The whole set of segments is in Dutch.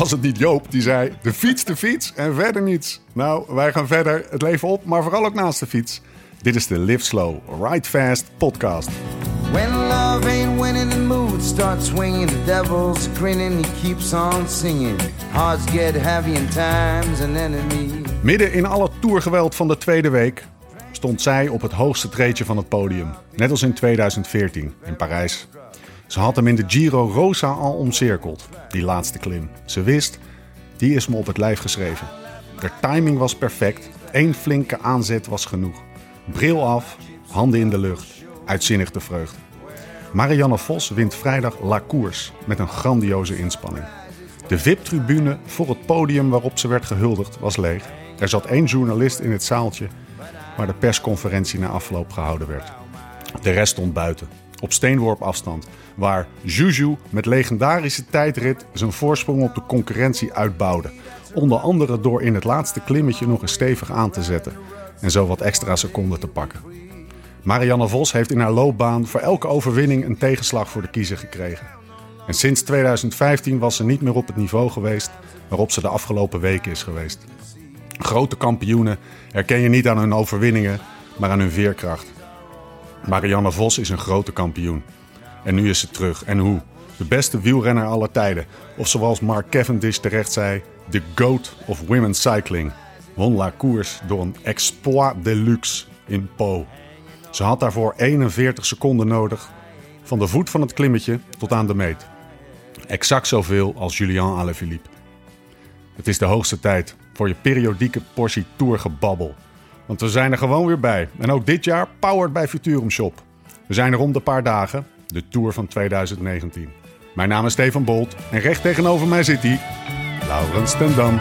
was het niet Joop die zei: de fiets, de fiets en verder niets. Nou, wij gaan verder het leven op, maar vooral ook naast de fiets. Dit is de Live Slow, Ride Fast podcast. When love ain't winning, the mood starts swinging. The devil's grinning, he keeps on singing. Hearts get heavy time's an enemy. Midden in al het tourgeweld van de tweede week stond zij op het hoogste treedje van het podium. Net als in 2014 in Parijs. Ze had hem in de Giro Rosa al omcirkeld, die laatste klim. Ze wist, die is me op het lijf geschreven. De timing was perfect, één flinke aanzet was genoeg. Bril af, handen in de lucht, uitzinnig de vreugde. Marianne Vos wint vrijdag La Course met een grandioze inspanning. De VIP-tribune voor het podium waarop ze werd gehuldigd was leeg. Er zat één journalist in het zaaltje waar de persconferentie na afloop gehouden werd. De rest stond buiten, op steenworp afstand, waar Juju met legendarische tijdrit zijn voorsprong op de concurrentie uitbouwde. Onder andere door in het laatste klimmetje nog eens stevig aan te zetten en zo wat extra seconden te pakken. Marianne Vos heeft in haar loopbaan voor elke overwinning een tegenslag voor de kiezer gekregen. En sinds 2015 was ze niet meer op het niveau geweest waarop ze de afgelopen weken is geweest. Grote kampioenen herken je niet aan hun overwinningen, maar aan hun veerkracht. Marianne Vos is een grote kampioen. En nu is ze terug. En hoe? De beste wielrenner aller tijden. Of zoals Mark Cavendish terecht zei, de GOAT of women's cycling. Won la koers door een exploit deluxe in Po. Ze had daarvoor 41 seconden nodig, van de voet van het klimmetje tot aan de meet. Exact zoveel als Julian Alaphilippe. Het is de hoogste tijd voor je periodieke portie tourgebabbel. Want we zijn er gewoon weer bij. En ook dit jaar powered bij Futurum Shop. We zijn er om de paar dagen, de Tour van 2019. Mijn naam is Stefan Bolt en recht tegenover mij zit hij, Laurens ten Dam.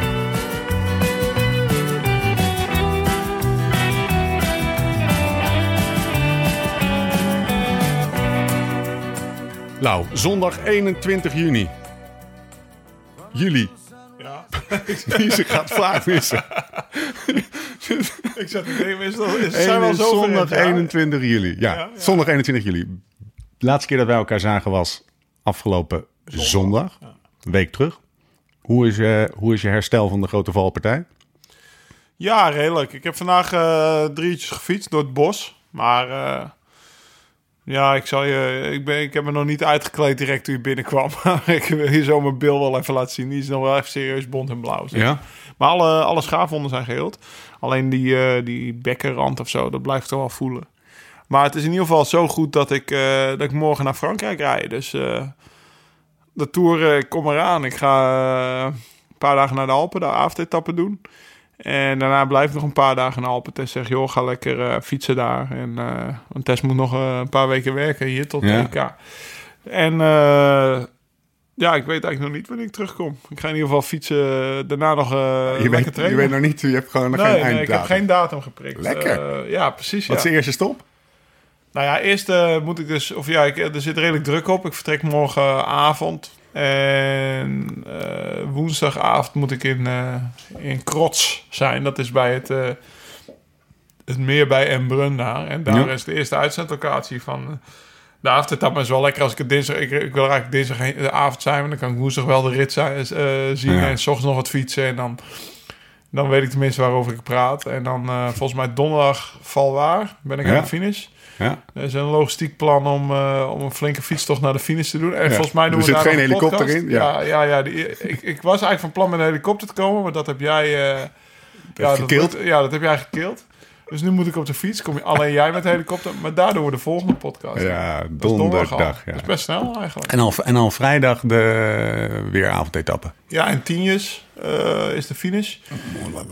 Nou, zondag 21 juni. Juli. Ja. Ze gaat vaak missen. ik zat denken, is het zijn wel zo Zondag 21 juli. Ja, zondag 21 juli. De laatste keer dat wij elkaar zagen was afgelopen zondag. Een week terug. Hoe is, je, hoe is je herstel van de grote valpartij? Ja, redelijk. Ik heb vandaag uh, drietjes gefietst door het bos. Maar uh, ja, ik, zal je, ik, ben, ik heb me nog niet uitgekleed direct toen je binnenkwam. ik wil je zo mijn beeld wel even laten zien. Die is nog wel echt serieus bont en blauw. Zeg. Ja? Maar alle, alle schaafwonden zijn geheeld. Alleen die, uh, die bekkenrand of zo, dat blijft toch wel voelen. Maar het is in ieder geval zo goed dat ik, uh, dat ik morgen naar Frankrijk rijd. Dus uh, de Tour komt eraan. Ik ga een paar dagen naar de Alpen, de avondetappe doen. En daarna blijf ik nog een paar dagen in Alpen. Tess zegt, joh, ga lekker fietsen daar. En, want Tess moet nog een paar weken werken hier tot ja. EK. En ja, ik weet eigenlijk nog niet wanneer ik terugkom. Ik ga in ieder geval fietsen, daarna nog je weet, trainen. Je weet nog niet, je hebt gewoon nog nee, geen einddatum. Nee, ik heb geen datum geprikt. Lekker. ja, precies. Wat ja. is de eerste stop? Nou ja, eerst moet ik dus... Of ja, ik, er zit redelijk druk op. Ik vertrek morgenavond. En uh, woensdagavond moet ik in, uh, in Krots zijn. Dat is bij het, het meer bij Embrun daar. En daar ja. is de eerste uitzendlocatie van de avondetap. Is wel lekker als ik het dinsdag... Ik, ik wil eigenlijk dinsdagavond zijn. Want dan kan ik woensdag wel de rit zijn, zien. Ja. En s ochtends nog wat fietsen. En dan, dan weet ik tenminste waarover ik praat. En dan volgens mij donderdag valwaar ben ik ja. aan de finish. Ja. Er is een logistiek plan om, uh, om een flinke fietstocht naar de finish te doen. En ja. volgens mij doen er we zit daar geen helikopter podcast. in. Ja, ja, ja. Die, ik, ik was eigenlijk van plan met een helikopter te komen, maar dat heb jij... Uh, ja. Dat, ja, dat heb jij gekild. Dus nu moet ik op de fiets. Kom je alleen jij met de helikopter. Maar daardoor de volgende podcast. Ja, donderdag. Dat is best snel eigenlijk. En al, en al vrijdag de weeravondetappe. Ja, en tienjes uh, is de finish.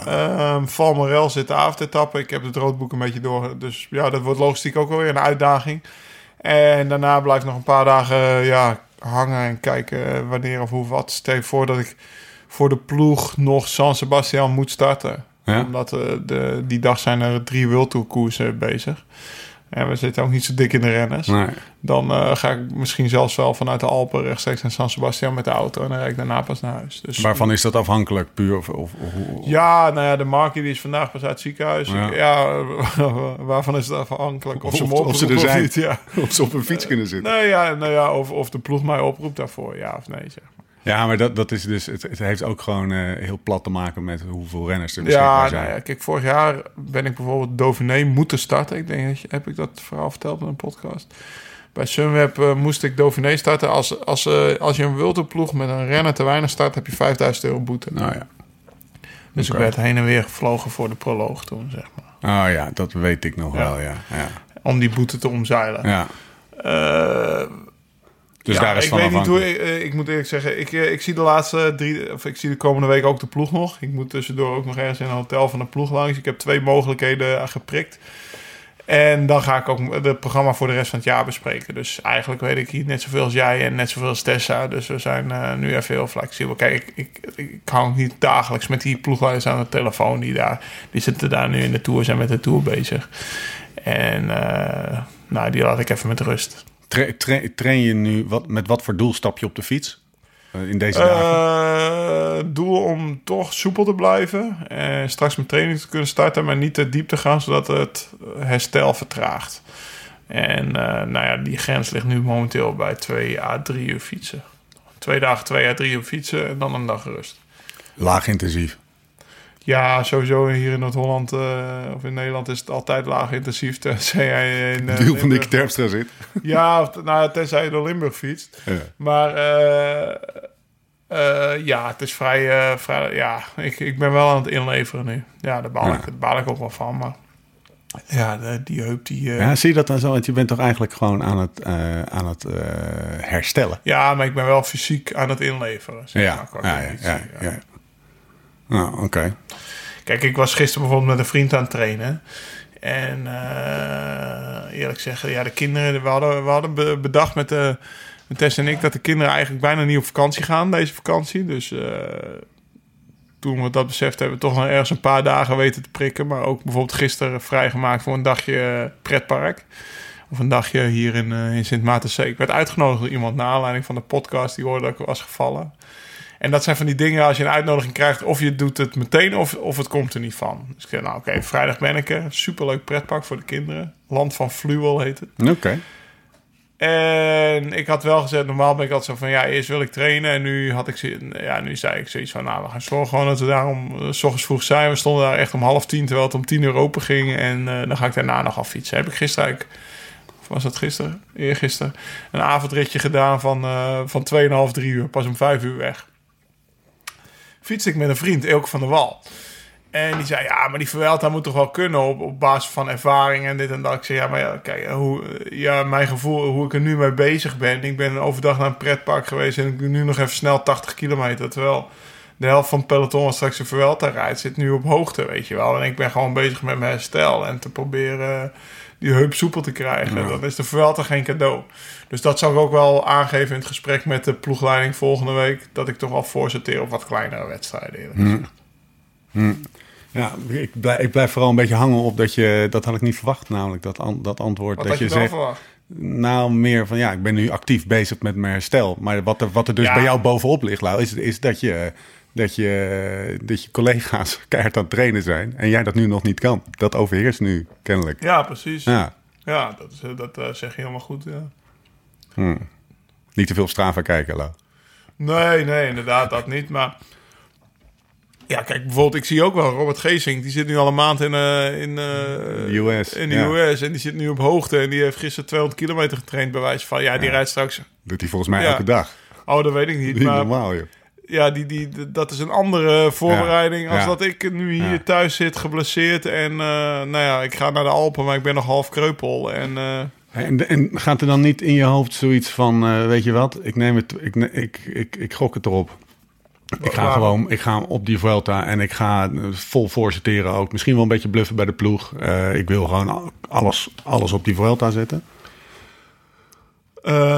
Uh, Valmerel zit de avondetappe. Ik heb het roodboek een beetje door. Dus ja, dat wordt logistiek ook wel weer een uitdaging. En daarna blijf ik nog een paar dagen ja, hangen en kijken wanneer of hoe wat. Stel voor dat ik voor de ploeg nog San Sebastian moet starten. Ja? Omdat uh, de, die dag zijn er drie World Tour koersen bezig. En we zitten ook niet zo dik in de renners. Nee. Dan uh, ga ik misschien zelfs wel vanuit de Alpen rechtstreeks naar San Sebastian met de auto. En dan rijd ik daarna pas naar huis. Dus, Waarvan is dat afhankelijk? Puur of, of, of, Ja, nou ja, de Markie die is vandaag pas uit het ziekenhuis. Ja. Ja, waarvan is het afhankelijk? Of, Of, ze, of, er zijn. Niet, ja. Of ze op een fiets kunnen zitten. Nee, ja, nou ja, of, of de ploeg mij oproept daarvoor. Ja of nee, zeg maar. Ja, maar dat, dat is dus, het, het heeft ook gewoon uh, heel plat te maken met hoeveel renners er beschikbaar ja, zijn. Nou ja, kijk, vorig jaar ben ik bijvoorbeeld Dauphiné moeten starten. Ik denk, heb ik dat verhaal verteld in een podcast? Bij Sunweb uh, moest ik Dauphiné starten. Als, als, uh, als je een wilderploeg met een renner te weinig start, heb je 5000 euro boete. Nou ja. Dus okay. ik werd heen en weer gevlogen voor de proloog toen, zeg maar. Oh ja, dat weet ik nog wel, ja. ja. Om die boete te omzeilen. Ja. Uh, dus ja, daar is ik weet niet hoe. Ik, ik, moet eerlijk zeggen, ik, ik zie de laatste drie. Of ik zie de komende week ook de ploeg nog. Ik moet tussendoor ook nog ergens in een hotel van de ploeg langs. Ik heb twee mogelijkheden geprikt. En dan ga ik ook het programma voor de rest van het jaar bespreken. Dus eigenlijk weet ik hier net zoveel als jij en net zoveel als Tessa. Dus we zijn uh, nu even heel flexibel. Kijk, ik, ik, ik hang niet dagelijks met die ploegleiders aan de telefoon. Die, daar, die zitten daar nu in de tour, zijn met de tour bezig. En uh, nou, die laat ik even met rust. Train je nu, wat, met wat voor doel stap je op de fiets? Eh, in deze dagen? Uh, doel om toch soepel te blijven. En straks mijn training te kunnen starten, maar niet te diep te gaan, zodat het herstel vertraagt. En uh, nou ja, die grens ligt nu momenteel bij 2 à 3 uur fietsen. Twee dagen 2 à 3 uur fietsen en dan een dag rust. Laag intensief. Ja, sowieso hier in Noord-Holland uh, of in Nederland is het altijd laag intensief. Tenzij jij in. Uh, Deel van Nick Terpstra zit. Ja, nou, tenzij je door Limburg fietst. Ja. Maar uh, ja, het is vrij. vrij ja, ik, ik ben wel aan het inleveren nu. Ja, daar baal, ja. Ik, daar baal ik ook wel van. Maar ja, de, die heup die. Ja, zie je dat dan zo? Want je bent toch eigenlijk gewoon aan het, aan het herstellen? Ja, maar ik ben wel fysiek aan het inleveren. Zeg ja, ja, ja, ja, ja. Nou, oké. Kijk, ik was gisteren bijvoorbeeld met een vriend aan het trainen. En uh, eerlijk zeggen, ja, de kinderen, we hadden, we hadden bedacht met, de, met Tess en ik dat de kinderen eigenlijk bijna niet op vakantie gaan deze vakantie. Dus uh, toen we dat beseft hebben, we toch nog ergens een paar dagen weten te prikken. Maar ook bijvoorbeeld gisteren vrijgemaakt voor een dagje pretpark. Of een dagje hier in, in Sint Maartenzee. Ik werd uitgenodigd door iemand naar aanleiding van de podcast. Die hoorde dat ik was gevallen. En dat zijn van die dingen als je een uitnodiging krijgt, of je doet het meteen of, of het komt er niet van. Dus ik zei, nou oké, vrijdag ben ik er. Superleuk pretpark voor de kinderen. Land van Fluwel heet het. Oké. En ik had wel gezegd, normaal ben ik altijd zo van, ja, eerst wil ik trainen. En nu had ik, ja, nu zei ik zoiets van, nou, we gaan zorgen gewoon dat we daar om, uh, s ochtends vroeg zijn. We stonden daar echt om half tien, terwijl het om tien uur open ging. En uh, dan ga ik daarna nog af fietsen. Heb ik gisteren eigenlijk, of was dat gisteren? Eergisteren. Een avondritje gedaan van, uh, van 2,5, 3 uur. Pas om 5 uur weg fietste ik met een vriend, Elke van der Wal. En die zei, ja, maar die Vuelta moet toch wel kunnen op, op basis van ervaring en dit en dat. Ik zei, ja, maar ja, kijk, hoe, ja, mijn gevoel, hoe ik er nu mee bezig ben. Ik ben overdag naar een pretpark geweest en ik doe nu nog even snel 80 kilometer. Terwijl de helft van het peloton wat straks een Vuelta rijdt, zit nu op hoogte, weet je wel. En ik ben gewoon bezig met mijn herstel en te proberen die heup soepel te krijgen. Dat is de Vuelta geen cadeau. Dus dat zou ik ook wel aangeven in het gesprek met de ploegleiding volgende week. Dat ik toch wel voorsorteer op wat kleinere wedstrijden. Hmm. Hmm. Ja, ik blijf, ik blijf vooral een beetje hangen op dat je... Dat had ik niet verwacht, namelijk dat, dat antwoord. Wat dat je, je zegt, verwacht? Nou, meer van ja, ik ben nu actief bezig met mijn herstel. Maar wat er, wat er dus Ja. bij jou bovenop ligt, Lau, is, is dat, je, dat, je, dat je collega's keihard aan het trainen zijn. En jij dat nu nog niet kan. Dat overheerst nu kennelijk. Ja, precies. Ja, Ja. dat, is, eh, dat eh, zeg je helemaal goed. Ja. Hm. Niet te veel Strava kijken, Lau. Nee, nee, inderdaad, dat niet. Maar ja, kijk, bijvoorbeeld, ik zie ook wel Robert Geesink. Die zit nu al een maand in, eh, in, De US, in de ja. US. En die zit nu op hoogte. En die heeft gisteren 200 kilometer getraind, bij wijze van. Ja, die rijdt straks. Doet hij volgens mij Ja. elke dag. Oh, dat weet ik niet. Niet Maar normaal, joh. Ja, die, die, dat is een andere voorbereiding. Als dat ik nu hier thuis zit, geblesseerd. En eh, nou ja, ik ga naar de Alpen, maar ik ben nog half kreupel. En eh, En, en gaat er dan niet in je hoofd zoiets van, eh, weet je wat, ik neem het, ik, ik, ik, ik gok het erop. Ik ga gewoon, ik ga op die Vuelta en ik ga vol voorsorteren ook. Misschien wel een beetje bluffen bij de ploeg. Ik wil gewoon al- alles, alles op die Vuelta zetten.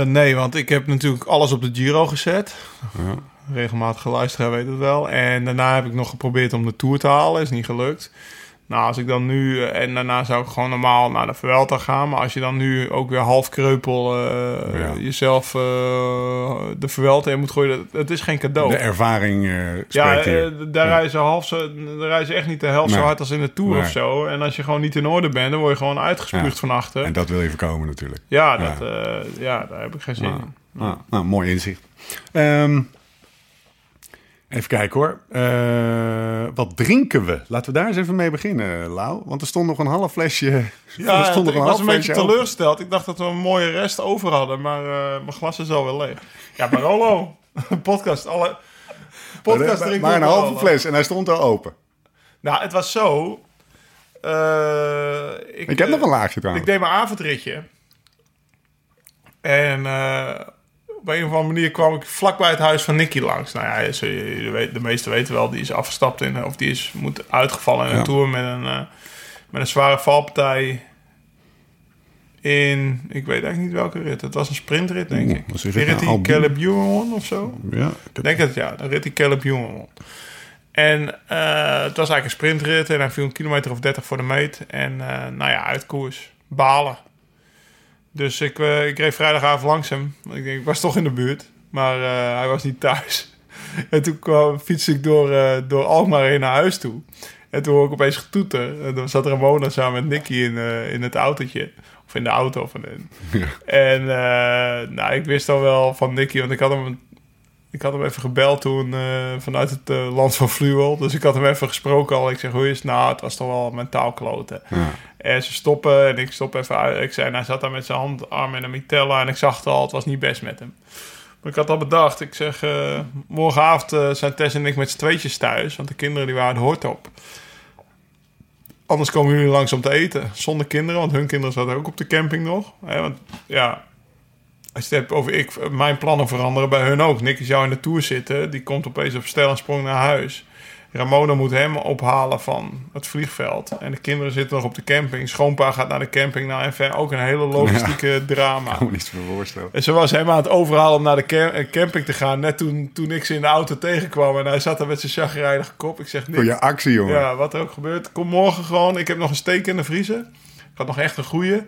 Nee, want ik heb natuurlijk alles op de Giro gezet. Ja. Regelmatig geluisterd, weet het wel. En daarna heb ik nog geprobeerd om de Tour te halen. Is niet gelukt. Nou, als ik dan nu... eh, En daarna zou ik gewoon normaal naar de Vuelta gaan. Maar als je dan nu ook weer half kreupel eh, Ja. jezelf eh, de Vuelta in moet gooien... Dat, het is geen cadeau. De ervaring spreekt Ja, hier. daar Ja. reizen half zo, daar reizen echt niet de helft zo hard als in de Tour Nee. of zo. En als je gewoon niet in orde bent, dan word je gewoon uitgespuugd Ja. van achter. En dat wil je voorkomen natuurlijk. Ja, dat, ja, daar heb ik geen zin in. nou, mooi inzicht. Ehm, Even kijken hoor. Uh, wat drinken we? Laten we daar eens even mee beginnen, Lau. Want er stond nog een half flesje. Ja, er stond nog een ik was een beetje teleurgesteld. Ik dacht dat we een mooie rest over hadden, maar uh, mijn glas is al wel leeg. Ja, Barolo, podcast, alle podcast maar, maar een halve fles en hij stond al open. Nou, het was zo. Uh, ik, ik, heb nog een laagje trouwens. Ik deed mijn avondritje. En op een of andere manier kwam ik vlakbij het huis van Nicky langs. Nou ja, de meesten weten wel, die is afgestapt in, of die is moet uitgevallen in een tour met een, uh, met een zware valpartij in, ik weet eigenlijk niet welke rit. Het was een sprintrit, denk ik. Was die rit die Caleb Ewan of zo? Ja. Ik denk het, ja. De rit die Caleb Ewan En uh, het was eigenlijk een sprintrit en hij viel een kilometer of 30 voor de meet. En uh, nou ja, uit koers. Balen. Dus ik, uh, ik reed vrijdagavond langs hem. Ik, denk, ik was toch in de buurt, maar uh, hij was niet thuis. en toen kwam, fietste ik door, uh, door Alkmaar heen naar huis toe. En toen hoor ik opeens getoeter. En dan zat Ramona samen met Nicky in, in het autootje. Of in de auto van hen. Ja. En nou, ik wist al wel van Nicky, want ik had hem ik had hem even gebeld toen uh, vanuit het uh, land van Fluwel. Dus ik had hem even gesproken al. Ik zeg, hoe is het? Nou, het was toch wel mentaal kloten. Ja. En ze stoppen en ik stop even uit. Ik zei, en hij zat daar met zijn hand, arm en een mitella. En ik zag het al, het was niet best met hem. Maar ik had al bedacht, ik zeg, uh, morgenavond zijn Tess en ik met z'n tweetjes thuis. Want de kinderen die waren hoort op. Anders komen jullie langs om te eten. Zonder kinderen, want hun kinderen zaten ook op de camping nog. want ja, als je het hebt over ik, mijn plannen veranderen bij hun ook. Nick is jou in de tour zitten. Die komt opeens op stel en sprong naar huis. Ramona moet hem ophalen van het vliegveld. En de kinderen zitten nog op de camping. Schoonpa gaat naar de camping. Nou, en ook een hele logistieke drama. Ik niet meer voorstellen. En ze was hem aan het overhalen om naar de eh, camping te gaan. Net toen, toen ik ze in de auto tegenkwam. En hij zat daar met zijn chagrijnige kop. Ik zeg, Voor je actie, jongen. Ja, wat er ook gebeurt. Kom morgen gewoon. Ik heb nog een steek in de vriezer. Ik had nog echt een goeie.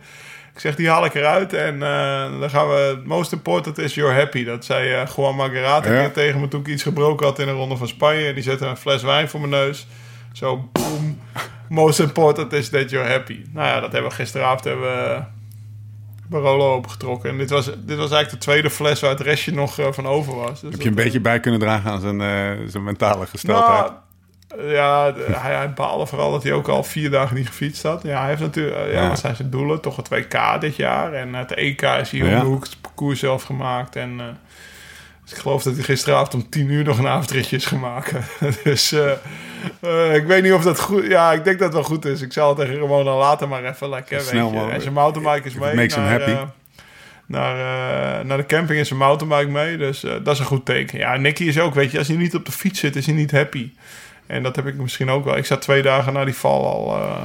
Ik zeg, die haal ik eruit en uh, dan gaan we... Most important is you're happy. Dat zei uh, Juan Margarata ja. tegen me toen ik iets gebroken had in een ronde van Spanje. Die zette een fles wijn voor mijn neus. Zo, boom. Most important is that you're happy. Nou ja, dat hebben we gisteravond hebben we Barolo opgetrokken. En dit was, dit was eigenlijk de tweede fles waar het restje nog uh, van over was. Dus Heb je een beetje bij kunnen dragen aan zijn, zijn mentale gesteldheid? Nou, ja, hij, hij baalde vooral dat hij ook al vier dagen niet gefietst had. Ja, hij heeft natuurlijk, uh, ja, wat zijn zijn doelen? Toch het 2K dit jaar. En het EK is hier ja. om de hoek het parcours zelf gemaakt. En uh, dus ik geloof dat hij gisteravond om tien uur nog een avondritje is gemaakt. dus uh, ik weet niet of dat goed... Ja, ik denk dat het wel goed is. Ik zal het tegen Ramona later maar even lekker, Snel, weet je. En zijn mountainbike is mee. Makes naar, him happy. Naar, naar de camping is zijn mountainbike mee. Dus dat is een goed teken. Ja, Nicky is ook, weet je, als hij niet op de fiets zit, is hij niet happy. En dat heb ik misschien ook wel. Ik zat twee dagen na die val al. Uh,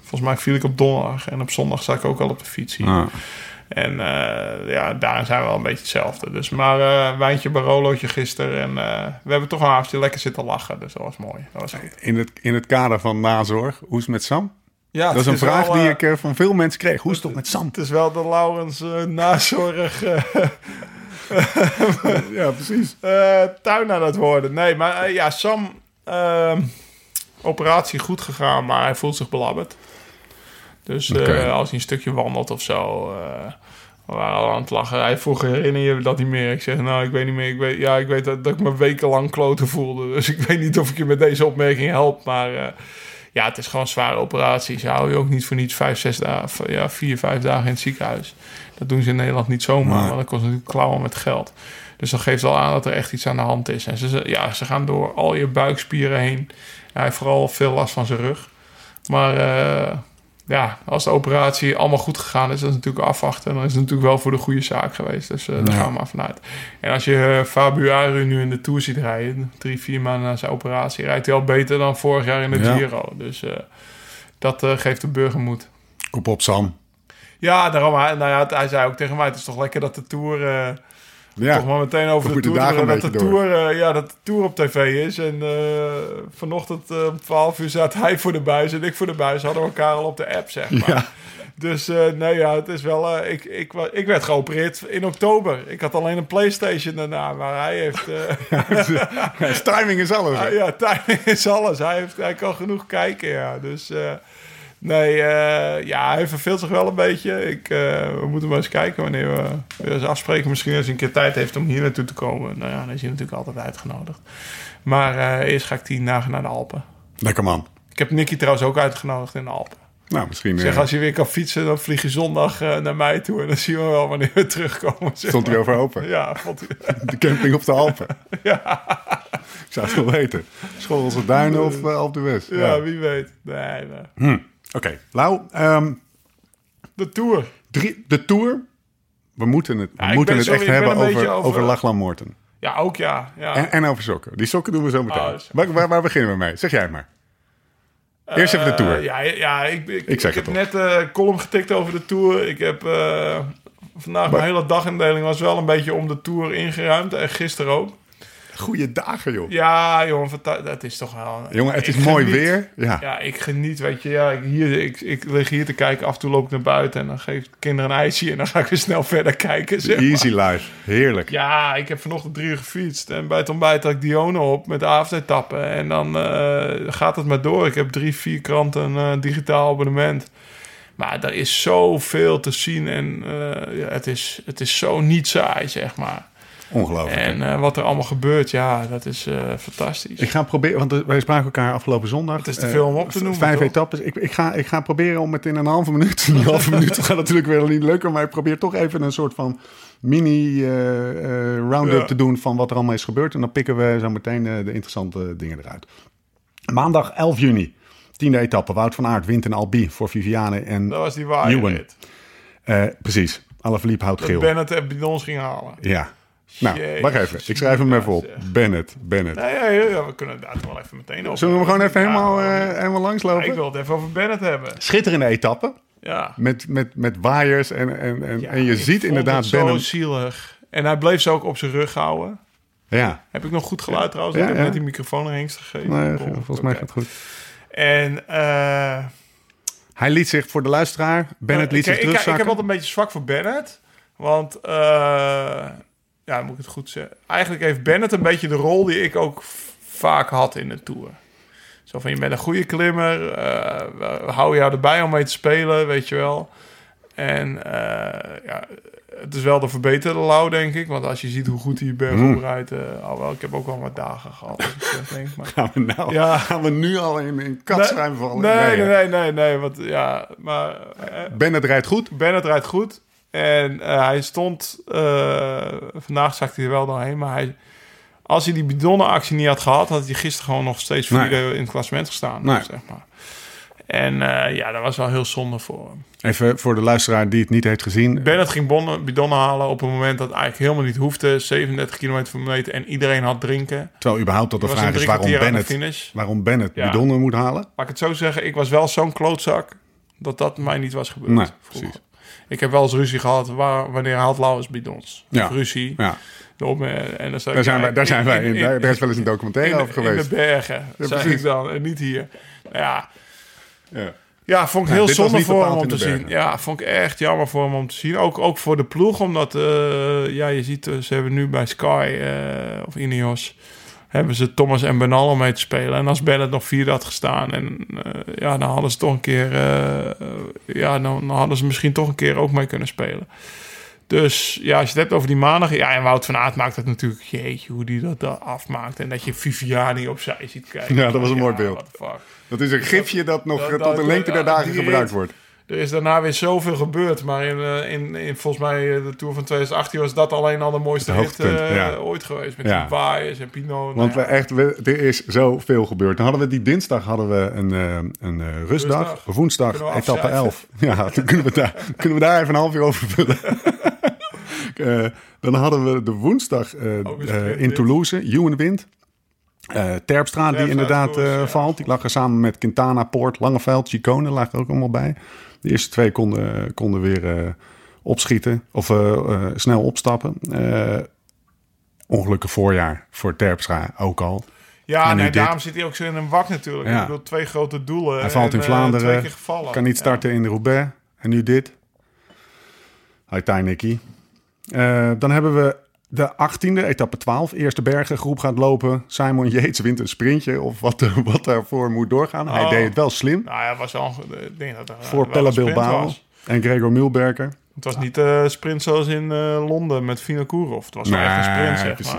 volgens mij viel ik op donderdag. En op zondag zat ik ook al op de fiets hier. Ah. En uh, ja, daarin zijn we wel een beetje hetzelfde. Dus maar uh, wijntje Barolootje gisteren. En we hebben toch een avondje lekker zitten lachen. Dus dat was mooi. Dat was. In, het, in het kader van nazorg, hoe is het met Sam? Ja, dat is een vraag die ik van veel mensen kreeg. Hoe is het toch met Sam? Het is wel de Laurens nazorg... ja, precies. tuin aan het worden. Nee, maar ja, Sam Uh, operatie goed gegaan, maar hij voelt zich belabberd. Dus uh, als hij een stukje wandelt of zo, uh, we waren al aan het lachen. Hij vroeg, herinner je dat niet meer? Ik zeg, nou, ik weet niet meer. Ik weet, ja, ik weet dat, dat ik me wekenlang kloten voelde. Dus ik weet niet of ik je met deze opmerking help. Maar uh, ja, het is gewoon een zware operatie. Ze houden je ook niet voor niets vijf, zes dagen, ja, vier, vijf dagen in het ziekenhuis. Dat doen ze in Nederland niet zomaar, maar dat kost natuurlijk klauwen met geld. Dus dat geeft al aan dat er echt iets aan de hand is. En ze, ja, ze gaan door al je buikspieren heen. hij heeft vooral veel last van zijn rug. Maar uh, ja, als de operatie allemaal goed gegaan is, dat is natuurlijk afwachten. Dan is het natuurlijk wel voor de goede zaak geweest. Dus uh, daar gaan we maar vanuit. En als je uh, nu in de Tour ziet rijden, drie, vier maanden na zijn operatie, rijdt hij al beter dan vorig jaar in de ja. Giro. Dus dat geeft de burger moed. Kop op, Sam. Ja, daarom. Nou ja, hij zei ook tegen mij, het is toch lekker dat de Tour ja. Toch maar meteen over de tour. Dat de, tour uh, ja, dat de tour op tv is. En uh, vanochtend uh, om 12 uur zat hij voor de buis en ik voor de buis. Hadden we elkaar al op de app, zeg maar. Ja. Dus nee, ja, het is wel. ik, ik, ik werd geopereerd in oktober. Ik had alleen een PlayStation daarna, maar hij heeft. ja, timing is alles. ja, timing is alles. Hij, heeft, hij kan genoeg kijken, ja. Dus Nee, uh, ja, hij verveelt zich wel een beetje. Ik, uh, we moeten maar eens kijken wanneer we weer eens afspreken. Misschien als hij een keer tijd heeft om hier naartoe te komen. Nou ja, dan is hij natuurlijk altijd uitgenodigd. Maar uh, eerst ga ik tien dagen naar de Alpen. Lekker man. Ik heb Nicky trouwens ook uitgenodigd in de Alpen. Nou, misschien... Zeg, als je weer kan fietsen, dan vlieg je zondag naar mij toe. En dan zien we wel wanneer we terugkomen. Zeg Stond hij over open? Ja, vond hij... De camping op de Alpen. ja. Ik zou het wel weten. Schoolse Duinen of op de West. Ja, ja, wie weet. Nee, nee. Hm. Oké, okay. Lau. Um, de Tour. Drie, de Tour. We moeten het, we ja, moeten het sorry, echt hebben over, over, over Lachlan Morten. Ja, ook ja. ja. En, en, over sokken. Die sokken doen we zo meteen. Oh, waar, waar, waar, beginnen we mee? Zeg jij maar. Eerst even de Tour. Uh, ja, ja, ik, ik, ik, ik heb net een uh, column getikt over de Tour. Ik heb uh, vandaag maar, mijn hele dagindeling was wel een beetje om de Tour ingeruimd. En gisteren ook. Goeie dagen, joh. Ja, jongen, dat is toch wel... Jongen, het is mooi weer. Ja. ja, ik geniet, weet je. Ja, ik, hier, ik, ik lig hier te kijken, af en toe loop ik naar buiten... en dan geef ik kinderen een ijsje en dan ga ik weer snel verder kijken. Zeg Easy life, heerlijk. Ja, ik heb vanochtend drie uur gefietst... en bij het ontbijt had ik Dione op met de avondetappen. En dan uh, gaat het maar door. Ik heb drie, vier kranten uh, digitaal abonnement... Maar er is zoveel te zien en uh, ja, het, is, het is zo niet saai, zeg maar. Ongelooflijk. En uh, wat er allemaal gebeurt, ja, dat is uh, fantastisch. Ik ga proberen, want wij spraken elkaar afgelopen zondag. Het is te veel om op te noemen. Vijf toch? etappes. Ik, ik, ga, ik ga proberen om het in een halve minuut. Een halve minuut gaat natuurlijk wel niet lukken, maar ik probeer toch even een soort van mini uh, round-up ja. te doen van wat er allemaal is gebeurd. En dan pikken we zo meteen de interessante dingen eruit. Maandag 11 juni, tiende etappe. Wout van Aert wint in Albi voor Viviane en Dat was die waarheid. precies. Alle verliep houdt geel. Bennett en bidons ging halen. Ja, nou, Jezus, wacht even. Ik schrijf hem even op. Bennett, Bennett. Nee, ja, ja, we kunnen daar wel even meteen over. Zullen we hem gewoon even helemaal, uh, helemaal langslopen? Ja, ik wil het even over Bennett hebben. Schitterende etappe. Ja. Met, met, met waaiers en, en, en, ja, en je ziet inderdaad Bennett... zo zielig. En hij bleef ze ook op zijn rug houden. Ja. Heb ik nog goed geluid trouwens? ik heb net die microfoon erheen gegeven. Nee, volgens mij gaat het goed. En... Uh, hij liet zich voor de luisteraar... Bennett liet zich terugzakken. Ik, ik heb altijd een beetje zwak voor Bennett. Want... Uh, ja, moet ik het goed zeggen. Eigenlijk heeft Bennett een beetje de rol die ik ook vaak had in de Tour. Zo van, je bent een goede klimmer, uh, we houden jou erbij om mee te spelen, weet je wel. En uh, ja, het is wel de verbeterde Lau, denk ik. Want als je ziet hoe goed hij berg mm. rijdt... Uh, al wel, ik heb ook wel wat dagen gehad, denk. Maar, gaan, we nou, ja. gaan we nu al in, katsruim nee, vallen? Nee, nee, nee, nee, nee, want ja, maar... Bennett rijdt goed? Bennett rijdt goed. En uh, hij stond... Uh, vandaag zakte hij er wel doorheen, maar hij... Als hij die bidonnenactie niet had gehad... had hij gisteren gewoon nog steeds vierde nee. in het klassement gestaan. Nee. Zeg maar. En uh, ja, dat was wel heel zonde voor hem. Even voor de luisteraar die het niet heeft gezien. Bennett ging bonnen, bidonnen halen op een moment dat eigenlijk helemaal niet hoefde. 37 kilometer per meter en iedereen had drinken. Terwijl überhaupt dat de vraag is waarom Bennett, waarom Bennett ja. bidonnen moet halen. Laat ik het zo zeggen, ik was wel zo'n klootzak dat dat mij niet was gebeurd. Nee, precies. Ik heb wel eens ruzie gehad waar, wanneer haalt Lauwers bidons. Ja. Ruzie. Ja. En dan daar, zijn wij, daar zijn wij in. in, daar, is wel eens een documentaire in, over geweest. In de bergen, ja, zei ik dan. En niet hier. Ja. Ja. Ja, vond ik heel zonde voor hem om te zien. Ja, vond ik echt jammer voor hem om te zien. Ook, ook voor de ploeg, omdat uh, ja, je ziet, uh, ze hebben nu bij Sky uh, of Ineos hebben ze Thomas en Bernal om mee te spelen. En als Bennett nog vierde had gestaan, en uh, ja, dan hadden ze toch een keer, uh, ja, dan, dan, hadden ze misschien toch een keer ook mee kunnen spelen. Dus ja, als je het hebt over die maandag, ja, en Wout van Aert maakt het natuurlijk, jeetje, hoe die dat, dat afmaakt. En dat je Viviani opzij ziet kijken. Ja, dat was een mooi beeld. Dat is een gifje dat nog dat, tot de lengte der dagen gebruikt wordt. Er is daarna weer zoveel gebeurd. Maar in, uh, in, in volgens mij de Tour van 2018 was dat alleen al de mooiste hit uh, ja. ooit geweest. Met ja. die en Pinot. Want nou, we echt, we, er is zoveel gebeurd. Dan hadden we die dinsdag hadden we een, een uh, rustdag. rustdag. Woensdag, etappe 11. Ja, dan kunnen we, daar, kunnen we daar even een half uur over vullen. dan hadden we de woensdag in Toulouse. Ewan wint. Uh, Terpstra, die inderdaad uh, valt. Die lag er samen met Quintana, Poort, Langeveld, Chicone lag er ook allemaal bij. De eerste twee konden, konden weer uh, opschieten of snel opstappen. ongelukkig voorjaar voor Terpstra ook al. Ja, nee, daarom zit hij ook zo in een wak natuurlijk. Ja. Ik bedoel, twee grote doelen. Hij valt in Vlaanderen, kan niet starten ja. in de Roubaix. En nu dit. Hi, Nicky. dan hebben we de 18e, etappe 12, eerste bergengroep gaat lopen. Simon Yates wint een sprintje of wat, wat daarvoor moet doorgaan. Hij Oh. deed het wel slim Nou ja, was wel, een- dat er, eh, voor Pelle Bilbao en Gregor Mulberger. Het was niet een sprint zoals in eh, Londen met Vinokourov. Het was wel echt een sprint, zeg precies.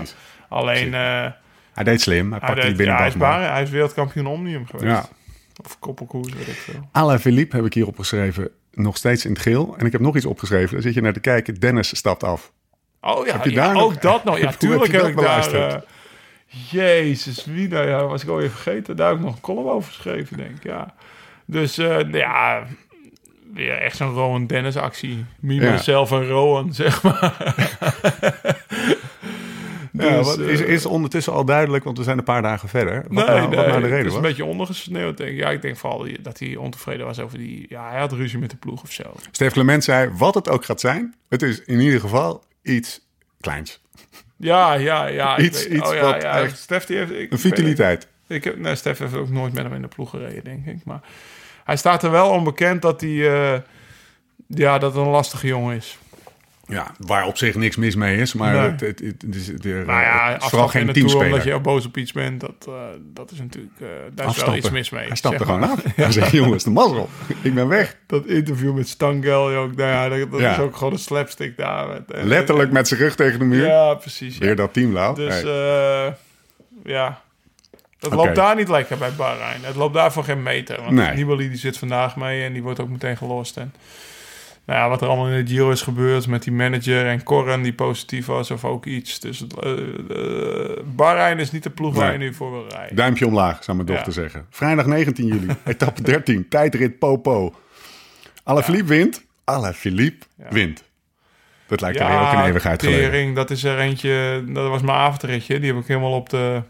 maar. Alleen, eh, Hij deed slim. Hij hij, pakte die deed- ja, hij, binnenbak is maar. waar, hij is wereldkampioen Omnium geweest. Ja. Of koppelkoers, weet ik veel. Alain Philippe heb ik hier opgeschreven. Nog steeds in het geel. En ik heb nog iets opgeschreven. Daar zit je naar te kijken. Dennis stapt af. Oh ja, nog- ook dat nog. Ja, tuurlijk heb ik daar... eh, Jezus, wie nou ja, was ik alweer vergeten. Daar heb ik nog een column over geschreven, denk ik. Ja. Dus eh, ja, weer echt zo'n Rowan Dennis actie. Me, Ja. myself en Rowan, zeg maar. Ja, Dus, wat, is, eh, is ondertussen al duidelijk, want we zijn een paar dagen verder. Wat, Nee, nou, nee, wat nou de het is was? een beetje ondergesneeuwd, denk ik. Ja, ik denk vooral dat hij ontevreden was over die... Ja, hij had ruzie met de ploeg of zo. Stef Clement zei, wat het ook gaat zijn, het is in ieder geval iets kleins. Ja, ja, ja. Iets- weet- iets oh, ja, wat ja. echt- Stef, die heeft... Ik, Een futiliteit. Ik heb, nee, Stef heeft ook nooit met hem in de ploeg gereden, denk ik. Maar hij staat er wel onbekend dat hij... eh, ja, dat een lastige jongen is. Ja, waar op zich niks mis mee is, maar Nee. het, het, het, het is, Nou ja, het is vooral afstand in geen teamspeler. omdat je boos op iets bent, dat, eh, dat is natuurlijk... eh, daar is wel iets mis mee. Hij stapt er gewoon af. Hij zegt, jongens, de mazzel. Ik ben weg. Dat interview met Stangel, ook, nou ja, dat, dat Ja. is ook gewoon een slapstick daar. Met- en- Letterlijk met zijn rug tegen de muur. Ja, precies. ja. Weer dat teamlauw. Dus Hey. eh, ja, het loopt daar niet lekker bij Bahrein. Het loopt daar voor geen meter. Want Nee. Nibali die zit vandaag mee en die wordt ook meteen gelost. En nou ja, wat er allemaal in de Giro is gebeurd met die manager en Corren die positief was of ook iets. Dus Bahrein is niet de ploeg waar je nu voor wil rijden. Duimpje omlaag, zou mijn dochter Ja. zeggen. Vrijdag 19 juli, etappe 13, tijdrit Popo. Alaphilippe wint. Alaphilippe wint. Dat lijkt er ook een eeuwigheid geleden. tering, dat is er eentje, dat was mijn avondritje. Die heb ik helemaal op de...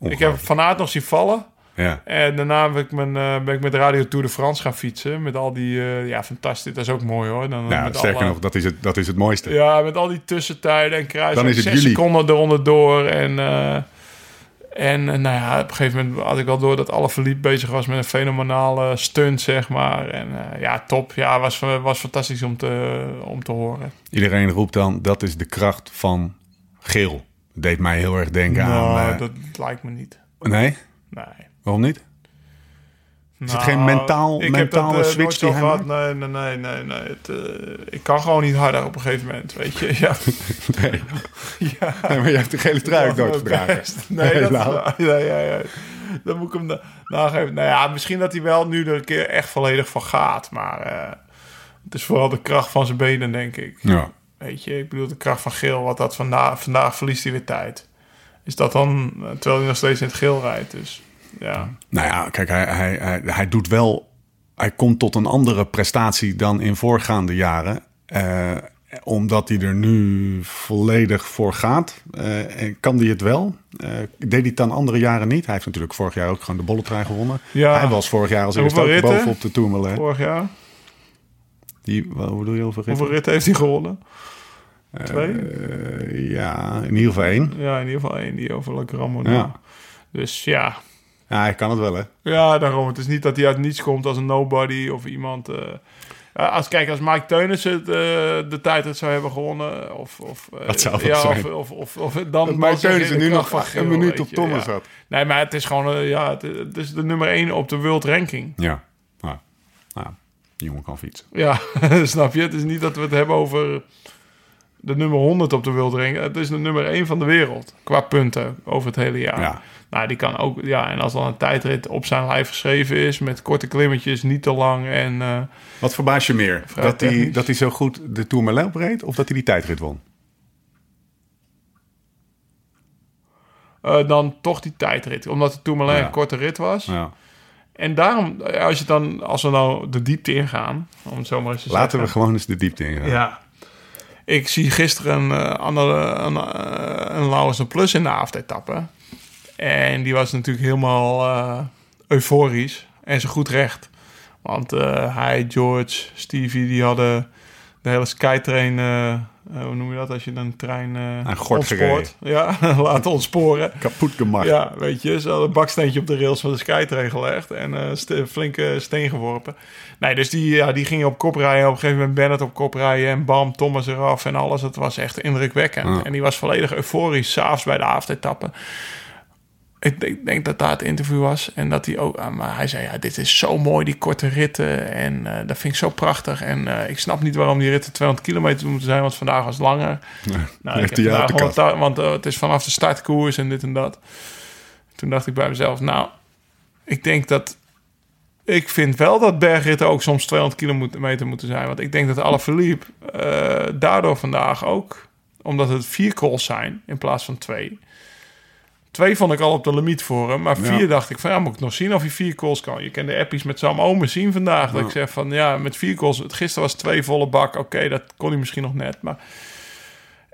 Ik heb. Van Aert nog zien vallen. Ja. En daarna ben ik, mijn, eh, ben ik met Radio Tour de France gaan fietsen. Met al die... eh, ja, fantastisch. Dat is ook mooi hoor. Dan, Ja, met sterker alle- nog, dat is het, dat is het mooiste. Ja, met al die tussentijden en kruisen. Dan is het zes juli. seconden eronder door. En, eh, en eh, nou ja, op een gegeven moment had ik al door dat alle verliep bezig was met een fenomenale stunt, zeg maar. En eh, ja, top. Ja, was, was fantastisch om te, om te horen. Iedereen roept dan, dat is de kracht van geel. Deed mij heel erg denken Nou, aan... eh, dat lijkt me niet. Nee? Nee. Waarom niet? Is het Nou, geen mentaal, ik heb mentale dat, eh, switch die hij maakt? Nee, nee, nee, nee. nee. Het, eh, ik kan gewoon niet harder op een gegeven moment, weet je. Ja, Nee. ja. Nee, maar je hebt de gele trui ook nooit gedragen. Nee, dat, ja, ja, ja. Dan moet ik hem na- nageven. Nou ja, misschien dat hij wel nu er een keer echt volledig van gaat. Maar eh, het is vooral de kracht van zijn benen, denk ik. Ja. Weet je, ik bedoel de kracht van geel. Wat dat vandaag, vandaag verliest hij weer tijd. Is dat dan, terwijl hij nog steeds in het geel rijdt. Dus ja. Nou ja, kijk, hij, hij, hij, hij doet wel... Hij komt tot een andere prestatie dan in voorgaande jaren. Eh, omdat hij er nu volledig voor gaat. Eh, en kan hij het wel? Eh, deed hij het dan andere jaren niet? Hij heeft natuurlijk vorig jaar ook gewoon de bolletrui gewonnen. Ja. Hij was vorig jaar als eerste ook ritten? bovenop de Tourmalet. Vorig jaar. Die, hoe bedoel je over Hoeveel ritten heeft hij gewonnen? Twee? Ja, in ieder geval één. Ja, in ieder geval één. Die over Le Grand. Ja. Dus ja, Ja, hij kan het wel, hè? Ja, daarom. Het is niet dat hij uit niets komt als een nobody of iemand. eh, ja, als, kijk, als Mike Teunissen het, eh, de tijdrit zou hebben gewonnen, of, of, eh, Dat zou ja, zijn. Of, of, of, dan. Dat Mike Teunissen nu nog van Geel, een minuut op Thomas ja. had. Nee, maar het is gewoon, eh, ja, het, het is de nummer 1 op de world ranking. Ja. Nou, nou, die jongen kan fietsen. Ja, snap je? Het is niet dat we het hebben over de nummer 100 op de world. Het is de nummer 1 van de wereld qua punten over het hele jaar. Ja. Nou, die kan ook, ja, en als dan een tijdrit op zijn lijf geschreven is met korte klimmetjes, niet te lang en. eh, Wat verbaast je meer? Dat hij, dat hij zo goed de Tourmalet reed of dat hij die tijdrit won? eh, dan toch die tijdrit. Omdat het Tourmalet Ja. een korte rit was. Ja. En daarom, eh, als, je dan, als we nou de diepte ingaan, om het zo maar eens te Laten we gewoon eens de diepte ingaan. Ja. Ik zie gisteren een, eh, andere, een, eh, een Lauwers een Plus in de avondetappe. En die was natuurlijk helemaal eh, euforisch. En zo goed recht. Want hij, George, Stevie, die hadden de hele Skytrain uh, hoe noem je dat als je een trein uh, ontspoort? Ja, laten ontsporen. Kapot gemaakt. Ja, weet je, ze hadden een baksteentje op de rails van de skytrain gelegd en uh, st flinke steen geworpen. Nee, dus die, ja, die gingen op kop rijden. Op een gegeven moment Bennett op kop rijden en bam, Thomas eraf en alles. Het was echt indrukwekkend. Ja. En die was volledig euforisch, s'avonds bij de avondetappe. Ik denk, denk dat daar het interview was. En dat hij ook. ah, maar hij zei: Ja, dit is zo mooi, die korte ritten. En eh, dat vind ik zo prachtig. En eh, ik snap niet waarom die ritten 200 kilometer moeten zijn, want vandaag was het langer. Nou, ik Heeft heb hij uit vandaag de kast. 180 want eh, het is vanaf de startkoers en dit en dat. Toen dacht ik bij mezelf: Nou, ik denk dat. Ik vind wel dat bergritten ook soms 200 kilometer moeten zijn. Want ik denk dat Alaphilippe eh daardoor vandaag ook, omdat het vier calls zijn in plaats van twee. Twee vond ik al op de limiet voor hem. Maar vier Ja. dacht ik van ja, moet ik nog zien of hij vier calls kan. Je kent de appies met Sam Omen zien vandaag. Dat ik zeg van ja, met vier calls. Gisteren was twee volle bak. Oké, dat kon hij misschien nog net. Maar...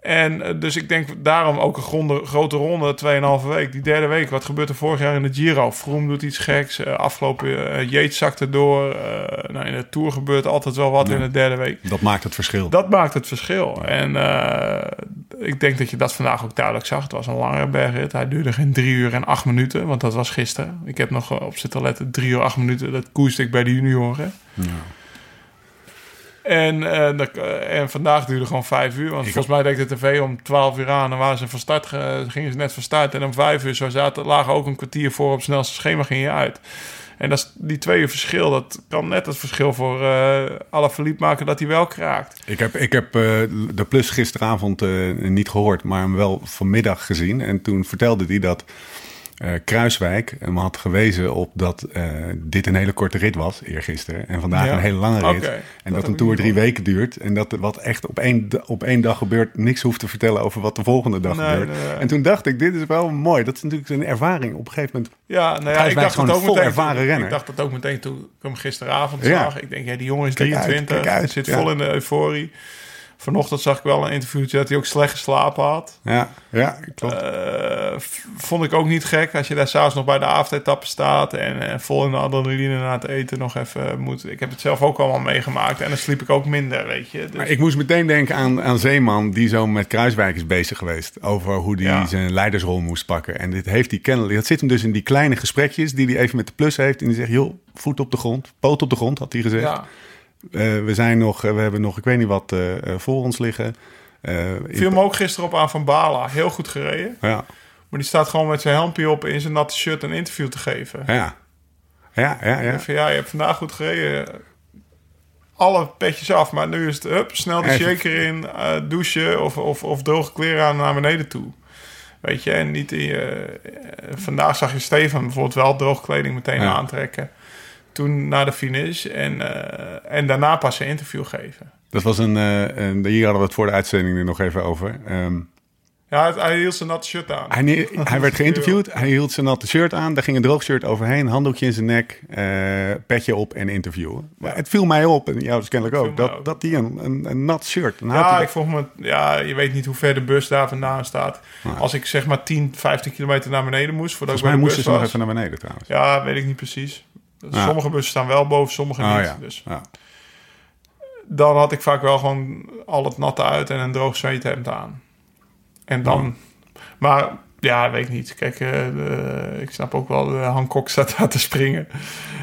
En eh, dus ik denk daarom ook een gronde, grote ronde, 2,5 week. Die derde week, wat gebeurt er vorig jaar in de Giro? Vroom doet iets geks. eh, afgelopen eh Yates zakte door. eh, nou, in de Tour gebeurt altijd wel wat Ja. in de derde week. Dat maakt het verschil. Dat maakt het verschil. En eh, ik denk dat je dat vandaag ook duidelijk zag. Het was een langere bergrit. Hij duurde geen drie uur en acht minuten, want dat was gisteren. Ik heb nog eh, op zitten letten, drie uur acht minuten. Dat koerste ik bij de junioren. En, eh, eh, en vandaag duurde gewoon vijf uur. Want volgens mij deed de tv om 12 uur aan. En waren ze van start, ge- gingen ze net van start. En om vijf uur zo zaten, lagen ook een kwartier voor op het snelste schema ging je uit. En dat is, die twee uur verschil, dat kan net het verschil voor eh Alaphilippe maken dat hij wel kraakt. Ik heb, ik heb de Plus gisteravond niet gehoord, maar hem wel vanmiddag gezien. En toen vertelde hij dat eh, Kruiswijk hem had gewezen op dat eh, dit een hele korte rit was, eergisteren. En vandaag Ja. een hele lange rit. Dat en dat een tour drie weken duurt. En dat wat echt op één, op één dag gebeurt, niks hoeft te vertellen over wat de volgende dag Nee, gebeurt. nee, nee. En toen dacht ik, dit is wel mooi. Dat is natuurlijk een ervaring op een gegeven moment. Ja, nou ja, Kruiswijk ik dacht gewoon het een ook vol meteen. ervaren toen- renner. Ik dacht dat ook meteen toen ik hem gisteravond Ja. zag. Ik denk, ja, die jongen is Kijk uit, 23. kijk uit, zit vol in de euforie. Vanochtend zag ik wel een interviewtje dat hij ook slecht geslapen had. Ja, ja klopt. Eh, vond ik ook niet gek als je daar s'avonds nog bij de avondetappe staat en eh, vol in de adrenaline na het eten nog even moet. Ik heb het zelf ook allemaal meegemaakt en dan sliep ik ook minder, weet je. Dus, Maar ik moest meteen denken aan, aan Zeeman, die zo met Kruiswijk is bezig geweest. Over hoe hij Ja. zijn leidersrol moest pakken. En dit heeft hij kennelijk. Dat zit hem dus in die kleine gesprekjes die hij even met de plus heeft. En die zegt: joh, voet op de grond, poot op de grond, had hij gezegd. ja, Eh, we zijn nog, eh, we hebben nog, ik weet niet wat eh, voor ons liggen. Eh, viel me ook gisteren op aan Van Bala. Heel goed gereden. ja, Maar die staat gewoon met zijn helmpje op in zijn natte shirt een interview te geven. ja, ja, ja, ja. Van, ja, je hebt vandaag goed gereden. Alle petjes af, maar nu is het hup, snel de shaker in, douchen of, of, of droge kleren aan naar beneden toe. Weet je, en niet in je, vandaag zag je Stefan bijvoorbeeld wel droge kleding meteen Ja. aantrekken. Toen naar de finish en, eh, en daarna pas een interview geven. Dat was een, eh, een, hier hadden we het voor de uitzending er nog even over. Ehm, Ja, het- hij hield zijn natte shirt aan. Hij, hij werd geïnterviewd, hij hield zijn natte shirt aan, daar ging een droog shirt overheen, handdoekje in zijn nek, eh, petje op en interviewen. Maar het viel mij op, en jou dus kennelijk ook, mij dat, ook. dat die een, een, een nat shirt. Houdt Ja, hij ik vroeg me, ja, je weet niet hoe ver de bus daar vandaan staat. Als ik zeg maar 10, 15 kilometer naar beneden moest voordat Volgens mij ik bij moesten bus ze nog even naar beneden trouwens. Ja, weet ik niet precies. Ja. Sommige bussen staan wel boven, sommige Oh niet. ja. Dus ja. dan had ik vaak wel gewoon al het natte uit en een droog zweethemd aan. En dan... Maar ja, weet ik niet. Kijk, eh, de- ik snap ook wel, de Hancock staat daar te springen.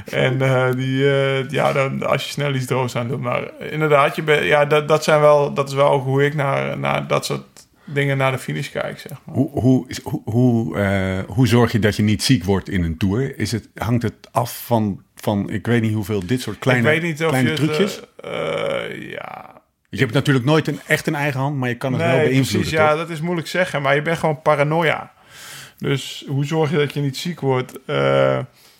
En eh, die, eh, ja, dan, als je snel iets droogs aan doet. Maar inderdaad, je bent, ja, dat, dat, zijn wel, dat is wel ook hoe ik naar, naar dat soort dingen naar de finish kijk, zeg maar. Hoe, hoe, hoe, hoe, eh, hoe zorg je dat je niet ziek wordt in een tour? Is het, hangt het af van, van, ik weet niet hoeveel, dit soort kleine, ik weet niet of kleine je trucjes? het... eh, eh, ja, je hebt natuurlijk nooit een, echt een eigen hand, maar je kan het wel beïnvloeden. precies. Ja, dat is moeilijk zeggen, maar je bent gewoon paranoia. Dus hoe zorg je dat je niet ziek wordt?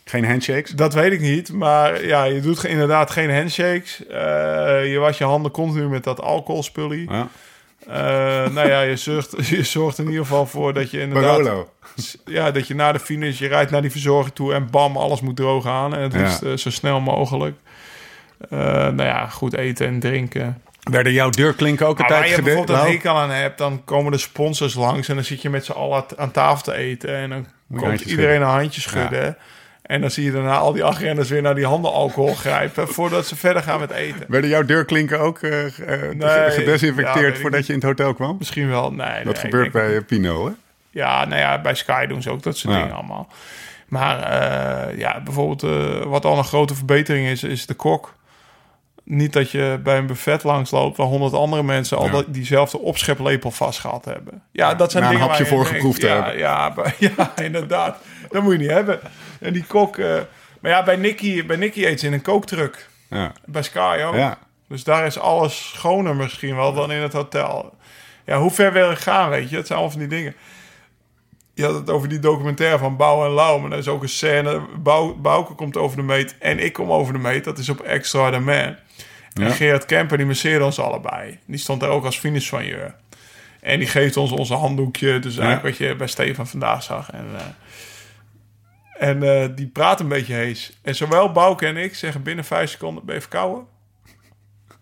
Geen handshakes? dat weet ik niet, maar ja, je doet inderdaad geen handshakes. Je was je handen continu met dat alcoholspullie. Ja. Eh, nou ja, je zorgt, je zorgt in ieder geval voor dat je inderdaad... Barolo. Ja, dat je na de finish, je rijdt naar die verzorger toe en bam, alles moet droog aan. En het Ja. liefst eh, zo snel mogelijk. Eh, nou ja, goed eten en drinken. Werden jouw deurklinken ook een waar tijd je gedekt? bijvoorbeeld een Nou, hekel aan hebt, dan komen de sponsors langs en dan zit je met z'n allen aan tafel te eten. En dan komt iedereen een handje schudden. En dan zie je daarna al die achtrenners weer naar die handenalcohol grijpen... voordat ze verder gaan met eten. Werden jouw deurklinken ook uh, nee, gedesinfecteerd ja, voordat je in het hotel kwam? Misschien wel, nee. Dat gebeurt bij Pino, hè? Ja, nou ja, bij Sky doen ze ook dat soort dingen allemaal. Maar uh, ja, bijvoorbeeld wat al een grote verbetering is, is de kok niet dat je bij een buffet langs loopt waar honderd andere mensen al diezelfde opscheplepel vast gehad hebben. Ja, dat zijn dingen een hapje voor geproefd ja, hebben. Ja, ja, inderdaad. Dat moet je niet hebben. En die kok... Uh, maar ja, bij Nicky, bij Nicky eet ze in een kooktruck. Ja. Bij Sky ook. Ja. Dus daar is alles schoner misschien wel dan in het hotel. Ja, hoe ver wil ik gaan, weet je? Het zijn allemaal van die dingen. Je had het over die documentaire van Bouw en Lauw. Maar er is ook een scène. Bouw, Bouke komt over de meet en ik kom over de meet. Dat is op Extra the Man. En Gerard Kemper, die masseerde ons allebei. Die stond daar ook als finishsoigneur. En die geeft ons onze handdoekje. Dus eigenlijk wat je bij Stefan vandaag zag. En, uh, en uh, die praat een beetje hees. En zowel Bouke en ik zeggen binnen vijf seconden... ben je verkouden?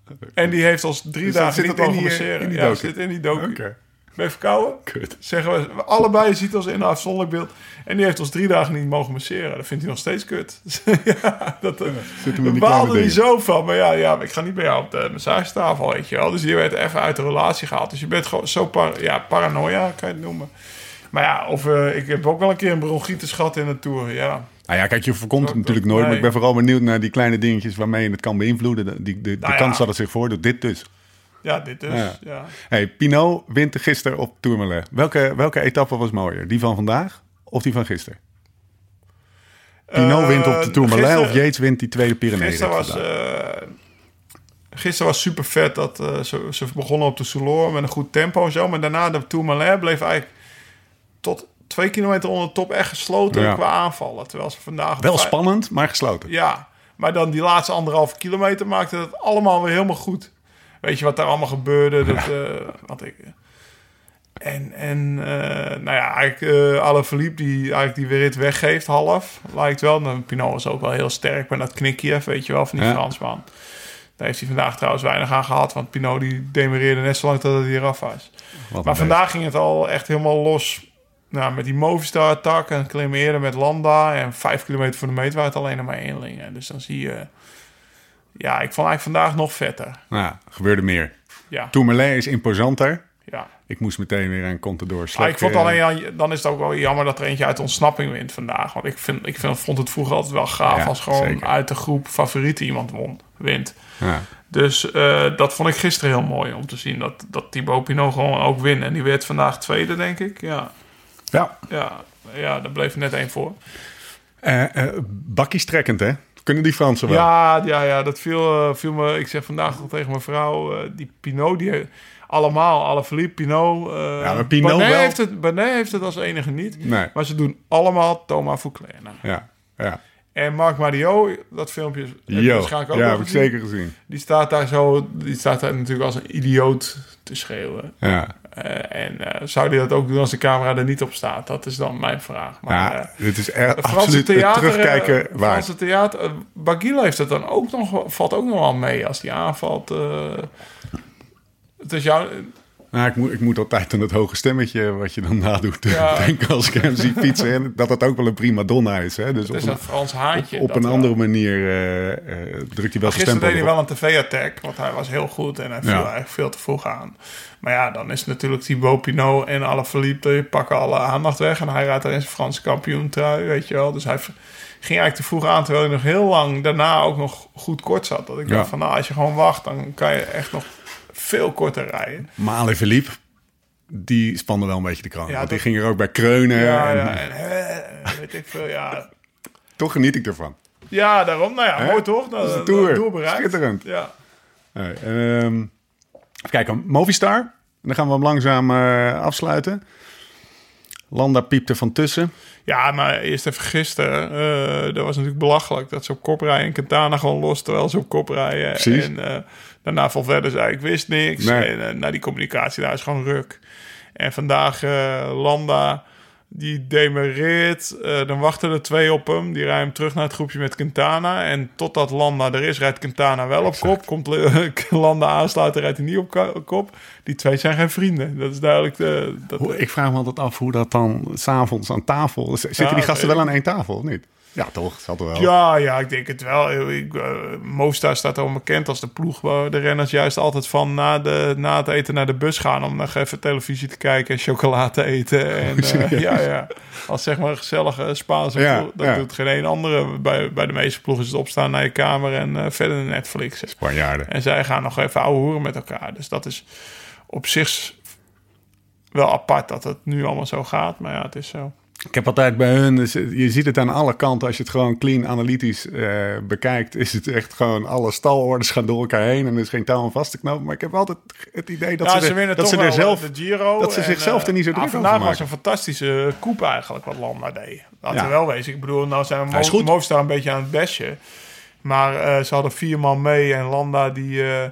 En die heeft ons drie dus dagen niet mogen masseren. ja, zit in die docu. Okay. Ben verkouden? Kut. Zeggen we, allebei ziet ons in een afzonderlijk beeld. En die heeft ons drie dagen niet mogen masseren. Dat vindt hij nog steeds kut. ja, dat ja, eh, baalde hij zo van. Maar ja, ja, ik ga niet bij jou op de massagetafel, weet je wel. Dus je werd even uit de relatie gehaald. Dus je bent gewoon zo par ja, paranoia, kan je het noemen. Maar ja, of uh, ik heb ook wel een keer een bronchitis gehad in de Tour, ja. Nou ja, kijk, je voorkomt het natuurlijk nooit. Maar ik ben vooral benieuwd naar die kleine dingetjes waarmee je het kan beïnvloeden. Die, de, de, nou kans dat het zich voordoet, dit dus. Ja, dit dus. Ja. ja. Hey, Pinot wint gisteren op Tourmalet. Welke, welke etappe was mooier? Die van vandaag of die van gisteren? Pinot uh, wint op de Tourmalet of Yates wint die tweede Pyrenee? Gisteren was, uh, gisteren was super vet. Dat, uh, ze, ze begonnen op de Soulor met een goed tempo en zo. Maar daarna de Tourmalet bleef eigenlijk tot twee kilometer onder de top echt gesloten ja. qua aanvallen. Terwijl ze vandaag... Wel spannend, maar gesloten. Ja, maar dan die laatste anderhalve kilometer maakte het allemaal weer helemaal goed. Weet je wat daar allemaal gebeurde? Dat, uh, wat ik, en, en uh, nou ja, eigenlijk uh, Alaphilippe die eigenlijk die weer weggeeft, half, lijkt wel. Dan Pinot is ook wel heel sterk met dat knikje, weet je wel, van die ja. Fransman. Daar heeft hij vandaag trouwens weinig aan gehad, want Pinot die demereerde net zo lang tot hij eraf was. maar vandaag ging het al echt helemaal los. Nou, met die Movistar-attack en klimmen eerder met Landa. En vijf kilometer voor de meet waren het alleen nog maar eenlingen. Dus dan zie je ja, ik vond eigenlijk vandaag nog vetter. Ja, gebeurde meer. Ja. Tourmalet is imposanter. Ja. Ik moest meteen weer een Contador slecht. ik vond alleen, dan is het ook wel jammer dat er eentje uit ontsnapping wint vandaag. Want ik, vind, ik vind, vond het vroeger altijd wel gaaf als gewoon uit de groep favorieten iemand won, wint. Ja. Dus uh, dat vond ik gisteren heel mooi om te zien. Dat, dat Thibaut Pinot gewoon ook wint. En die werd vandaag tweede, denk ik. Ja. Ja. Ja, ja daar bleef net één voor. Uh, uh, bakkies trekkend, hè? Kunnen die Fransen wel? Ja, ja, ja dat viel, uh, viel me... Ik zeg vandaag nog tegen mijn vrouw... Uh, die Pinot, die allemaal, alle Philippe, Pinot... Uh, ja, maar Pinot wel... Heeft het, heeft het als enige niet. Nee. Maar ze doen allemaal Thomas Fouclair. Nou. Ja, ja. En Marc Mario, dat filmpje heb je waarschijnlijk ook Ja, heb ik zeker gezien. Die staat daar zo... Die staat daar natuurlijk als een idioot te schreeuwen. Ja. Uh, en uh, zou hij dat ook doen als de camera er niet op staat? Dat is dan mijn vraag. Maar, ja, uh, dit is echt absoluut theater, terugkijken waar. Franse theater... Bagila heeft het dan ook nog... Valt ook nog wel mee als die aanvalt. het is jouw... Nou, ik moet, ik moet altijd aan het hoge stemmetje wat je dan nadoet ja. denken als ik hem zie fietsen. En dat dat ook wel een prima donna is. Hè? Dus het is een, een Frans haantje. Op, een andere manier uh, uh, drukt hij wel zijn Gisteren deed hij wel een tv-attack, want hij was heel goed en hij viel eigenlijk veel te vroeg aan. Maar ja, dan is natuurlijk Thibaut Pinot en Alaphilippe, die pakken alle aandacht weg. En hij rijdt er in zijn Franse kampioen trui, weet je wel. Dus hij ging eigenlijk te vroeg aan, terwijl hij nog heel lang daarna ook nog goed kort zat. Dat ik dacht van, nou, als je gewoon wacht, dan kan je echt nog veel korter rijden. Maar Ali Philippe, die spande wel een beetje de kraan. Ja, want die ging er ook bij kreunen. Ja, en, ja, en, weet ik veel, ja. Toch geniet ik ervan. Ja, daarom. Nou ja, mooi toch? Dat, is de Tour. Schitterend. Ja. Hey, um, even kijken, Movistar. Dan gaan we hem langzaam uh, afsluiten. Landa piepte van tussen. Ja, maar eerst even gisteren. Uh, dat was natuurlijk belachelijk dat ze op kop rijden en Quintana gewoon los terwijl ze op kop rijden. Precies. En uh, daarna van verder zei ik wist niks. Nee. En uh, na die communicatie daar is gewoon ruk. En vandaag Landa die demereert. Uh, dan wachten er twee op hem. Die rijden hem terug naar het groepje met Quintana. En totdat Landa er is, rijdt Quintana wel op kop. Komt Landa aansluiten, rijdt hij niet op kop. Die twee zijn geen vrienden. Dat is duidelijk. De, dat, ik vraag me altijd af hoe dat dan s'avonds aan tafel... Zitten die gasten wel aan één tafel of niet? Ja, toch? Toch wel? Ja, ja, ik denk het wel. Ik, uh, Mostar staat al bekend als de ploeg waar de renners juist altijd van na, de, na het eten naar de bus gaan om nog even televisie te kijken en chocolade te eten. En uh, ja, ja, als zeg maar een gezellige Spaanse ja, ploeg. Dat doet geen een andere. Bij, bij de meeste ploegen is het opstaan naar je kamer en uh, verder naar Netflix. Spanjaarden. En zij gaan nog even ouwe hoeren met elkaar. Dus dat is op zich wel apart dat het nu allemaal zo gaat. Maar ja, het is zo. Ik heb altijd bij hun, dus je ziet het aan alle kanten. Als je het gewoon clean analytisch uh, bekijkt, is het echt gewoon alle stalorders gaan door elkaar heen en er is geen touw aan vast te knopen. Maar ik heb altijd het idee dat ja, ze, ze, er, dat ze er zelf, de Giro dat ze zichzelf uh, er niet zo ah, druk vandaag over was een fantastische koep eigenlijk wat Landa deed. Laten Ja. we wel wezen. Ik bedoel, nou zijn we Movistar een beetje aan het bestje. Maar eh, ze hadden vier man mee en Landa die, eh,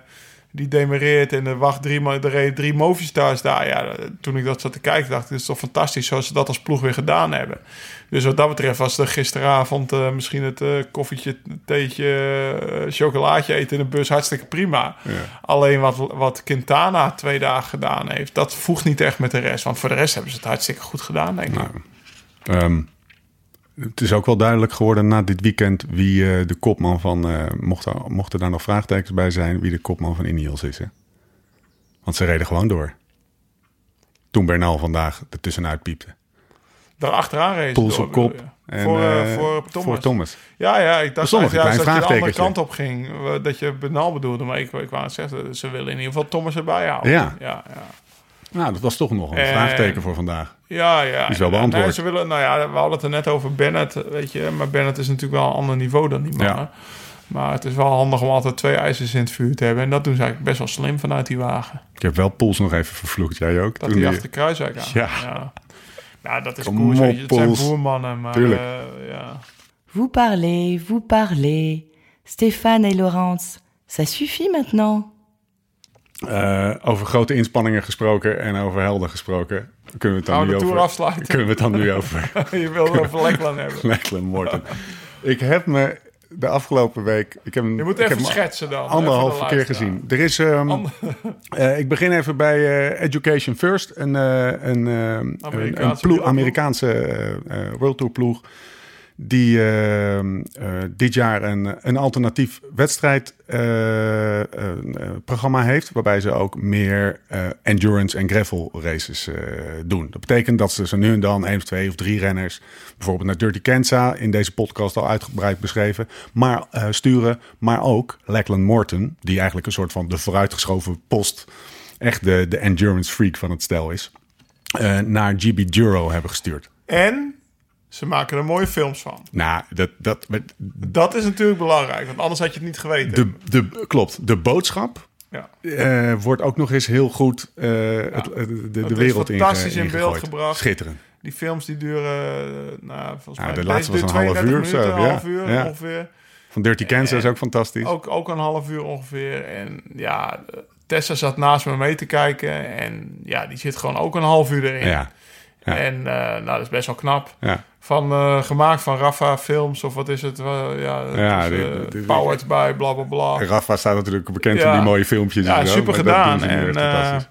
die demereert en er wacht drie, er reden drie Movistars daar. Ja, toen ik dat zat te kijken dacht ik, dit is toch fantastisch zoals ze dat als ploeg weer gedaan hebben. Dus wat dat betreft was er gisteravond eh, misschien het eh, koffietje, theetje, eh, chocolaatje eten in de bus hartstikke prima. Ja. Alleen wat, wat Quintana twee dagen gedaan heeft, dat voegt niet echt met de rest. Want voor de rest hebben ze het hartstikke goed gedaan, denk ik. Nou, ehm, het is ook wel duidelijk geworden na dit weekend wie eh, de kopman van, eh, mochten, mochten daar nog vraagtekens bij zijn, wie de kopman van Ineos is. Hè? Want ze reden gewoon door. Toen Bernal vandaag er tussenuit piepte. Daar achteraan race. Poels door, op kop. En, voor, eh, eh, voor Thomas. Voor Thomas. Ja, ja, ik dacht juist klein dat je de andere kant op ging. Dat je Benal bedoelde. Maar ik, ik wou zeggen, ze willen in ieder geval Thomas erbij houden. Ja. ja, ja. Nou, dat was toch nog een En- vraagteken voor vandaag. Ja, ja. is wel beantwoord. Nee, ze willen, nou ja, we hadden het er net over Bennett, weet je. Maar Bennett is natuurlijk wel een ander niveau dan die mannen. Ja. Maar het is wel handig om altijd twee ijzers in het vuur te hebben. En dat doen ze eigenlijk best wel slim vanuit die wagen. Ik heb wel Poels nog even vervloekt. Jij ook? Dat Toen die die- achter Kruiswijk aan. Ja. ja. Nou, dat is Kom cool. op, weet je. Het zijn boermannen, maar Tuurlijk. eh, ja. Vous parlez, vous parlez. Stéphane et Laurence, ça suffit maintenant. Eh, over grote inspanningen gesproken en over helden gesproken. Kunnen we het dan nu over... afsluiten? Kunnen we het dan nu over Je wil het over Lekland hebben. Lachlan Morton. Ik heb me de afgelopen week... Ik heb, Je moet even schetsen dan. De keer gezien. Er is... ehm, eh, ik begin even bij eh, Education First. Een, een, ehm, een, Amerikaanse ploeg. Amerikaanse World Tour ploeg. Die ehm, eh, dit jaar een, een alternatief wedstrijdprogramma heeft. Waarbij ze ook meer eh, endurance en gravel races eh, doen. Dat betekent dat ze zo nu en dan één of twee of drie renners. Bijvoorbeeld naar Dirty Kansas. In deze podcast al uitgebreid beschreven. Maar eh, sturen. Maar ook Lachlan Morton. Die eigenlijk een soort van de vooruitgeschoven post. Echt de, de endurance freak van het stel is. eh, naar GB Duro hebben gestuurd. En ze maken er mooie films van. Nou, dat, dat, Dat is natuurlijk belangrijk, want anders had je het niet geweten. de, de, klopt. De boodschap ja. eh, wordt ook nog eens heel goed eh, het, het- de, de wereld inge- fantastisch in beeld gebracht. Schitterend. Die films die duren, eh, nou, volgens mij... de laatste was een half 32 uur zo, een ja. half uur Ja. ongeveer. Van Dirty Kansas is ook fantastisch. Ook, ook een half uur ongeveer. En ja, Tessa zat naast me mee te kijken. En ja, die zit gewoon ook een half uur erin. Ja, ja. En eh, nou, dat is best wel knap. ja. Van, eh, gemaakt van Rafa Films, of wat is het? Eh, ja, Ja, eh, powered by bla bla bla. Rafa staat natuurlijk bekend om die mooie filmpjes. Ja, en zo, super gedaan. En.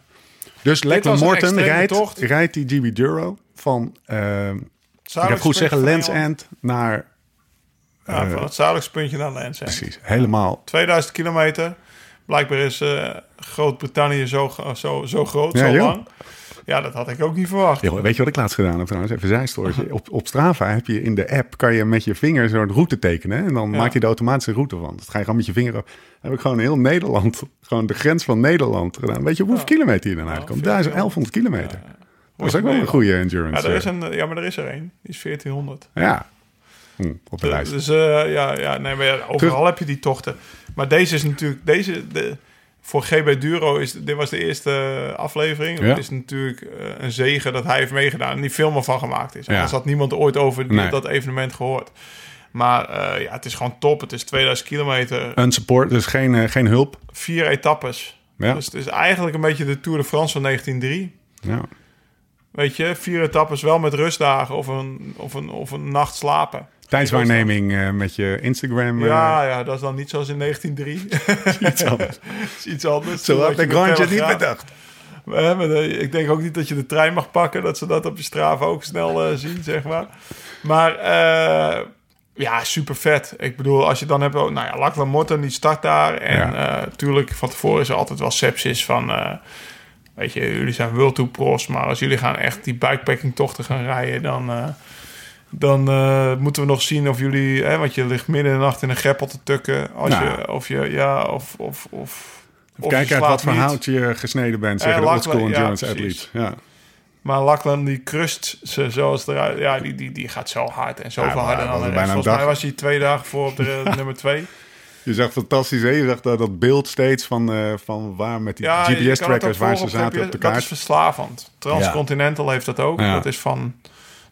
Dus Lachlan een Morton rijdt, tocht. rijdt die GB Duro van, ik ga goed zeggen, Lens. End naar... Ja, van het zuidelijkste puntje naar Lens. End. Precies, helemaal 2000 kilometer. Blijkbaar is Groot-Brittannië zo, zo, zo groot, Ja, zo joh. lang. Ja, dat had ik ook niet verwacht. Weet je wat ik laatst gedaan heb trouwens? Even een zijstoortje. Op, op Strava heb je in de app, kan je met je vinger zo'n route tekenen. hè? En dan Ja. maak je de automatische route van. Dat ga je gewoon met je vinger op. heb ik gewoon heel Nederland, gewoon de grens van Nederland gedaan. Weet je hoeveel kilometer je dan uitkomt? Daar is 1100 kilometer. Dat is ook wel een goede Ja, endurance. er is eh. een, ja, maar er is er één. Die is 1400. Ja, Hm, op de lijst. Dus eh, ja, ja, nee, maar ja, overal heb je die tochten. Maar deze is natuurlijk... Deze, de, voor GB Duro is... Dit was de eerste aflevering. Ja. Het is natuurlijk eh, een zegen dat hij heeft meegedaan. En die film ervan gemaakt is. Ja. Anders had niemand ooit over die- Nee. dat evenement gehoord. Maar eh, ja, het is gewoon top. Het is 2000 kilometer. Een support, dus geen, eh, geen hulp. Vier etappes. Ja. Dus het is eigenlijk een beetje de Tour de France van 1903. Ja. Weet je, vier etappes wel met rustdagen of een, of een, of een nacht slapen. Tijdswaarneming eh, met je Instagram. eh, Ja, ja, dat is dan niet zoals in 1903. iets anders. Is iets anders. Zo had de je Grandje niet bedacht. Maar ik denk ook niet dat je de trein mag pakken. Dat ze dat op je straven ook snel eh, zien, zeg maar. Maar Ja, super vet. Ik bedoel, als je dan hebt... Nou ja, Lachlan Morton, die start daar. En natuurlijk, van tevoren is er altijd wel sepsis van... weet je, jullie zijn World Tour pros, maar als jullie gaan echt die bikepacking tochten gaan rijden... dan dan uh, moeten we nog zien of jullie, hè, want je ligt midden in de nacht in een greppel te tukken. Als Nou. je, of je, ja, of. of, of of Kijk je uit wat hout je gesneden bent, zeggen Eh, de Lachlan, oldschool endurance precies. athletes. Ja. Maar Lachlan, die crust ze zoals eruit. Ja, die, die, die gaat zo hard en zoveel Ja, harder dan de Volgens mij dag. was hij twee dagen voor op de nummer twee. Je zag fantastisch, hè? Je zag dat, dat beeld steeds van, eh, van waar met die Ja, GPS-trackers waar ze zaten op de Dat is kaart. verslavend. Transcontinental heeft dat ook. Dat is van...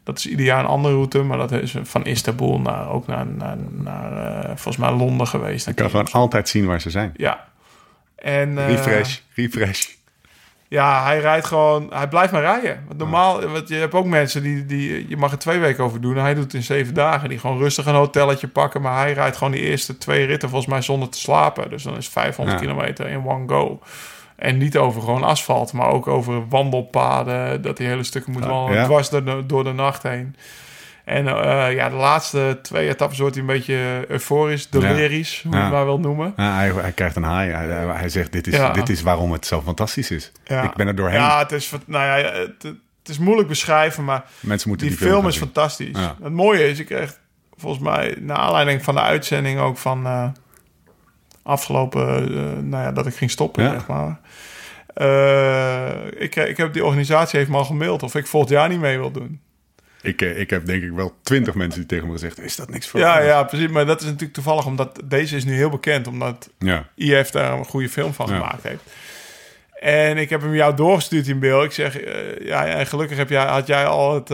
Dat is ieder jaar een andere route, maar dat is van Istanbul naar, ook naar, naar, naar eh, volgens mij Londen geweest. Je kan gewoon altijd zien waar ze zijn. Ja. En, eh, Refresh, refresh. Ja, hij rijdt gewoon... Hij blijft maar rijden. Want normaal... Want je hebt ook mensen die, die... Je mag er twee weken over doen. Hij doet het in zeven dagen. Die gewoon rustig een hotelletje pakken. Maar hij rijdt gewoon die eerste twee ritten volgens mij zonder te slapen. Dus dan is het 500 Ja. kilometer in one go. En niet over gewoon asfalt, maar ook over wandelpaden. Dat hij hele stukken moet wandelen. ja. Dwars door de, door de nacht heen. En eh, ja, de laatste twee etappes wordt hij een beetje euforisch, delirisch, hoe je het maar wil noemen. Hij, hij krijgt een haai. Hij, zegt, dit is, dit is waarom het zo fantastisch is. Ik ben er doorheen. Ja, het is, nou ja, het, het is moeilijk beschrijven, maar Mensen moeten die, die, film, is fantastisch. Het mooie is, ik kreeg volgens mij, naar aanleiding van de uitzending ook van eh, afgelopen, eh, nou ja, dat ik ging stoppen, Ja. zeg maar. Eh, ik, ik heb die organisatie heeft me al gemaild of ik volgend jaar niet mee wil doen. Ik, eh, ik heb denk ik wel twintig mensen die tegen me gezegd... is dat niks voor Ja, ja, precies. Maar dat is natuurlijk toevallig omdat deze is nu heel bekend, omdat ja. IF daar een goede film van Ja. gemaakt heeft. En ik heb hem jou doorgestuurd in beeld. Ik zeg, eh, ja, en gelukkig heb jij, had jij al het,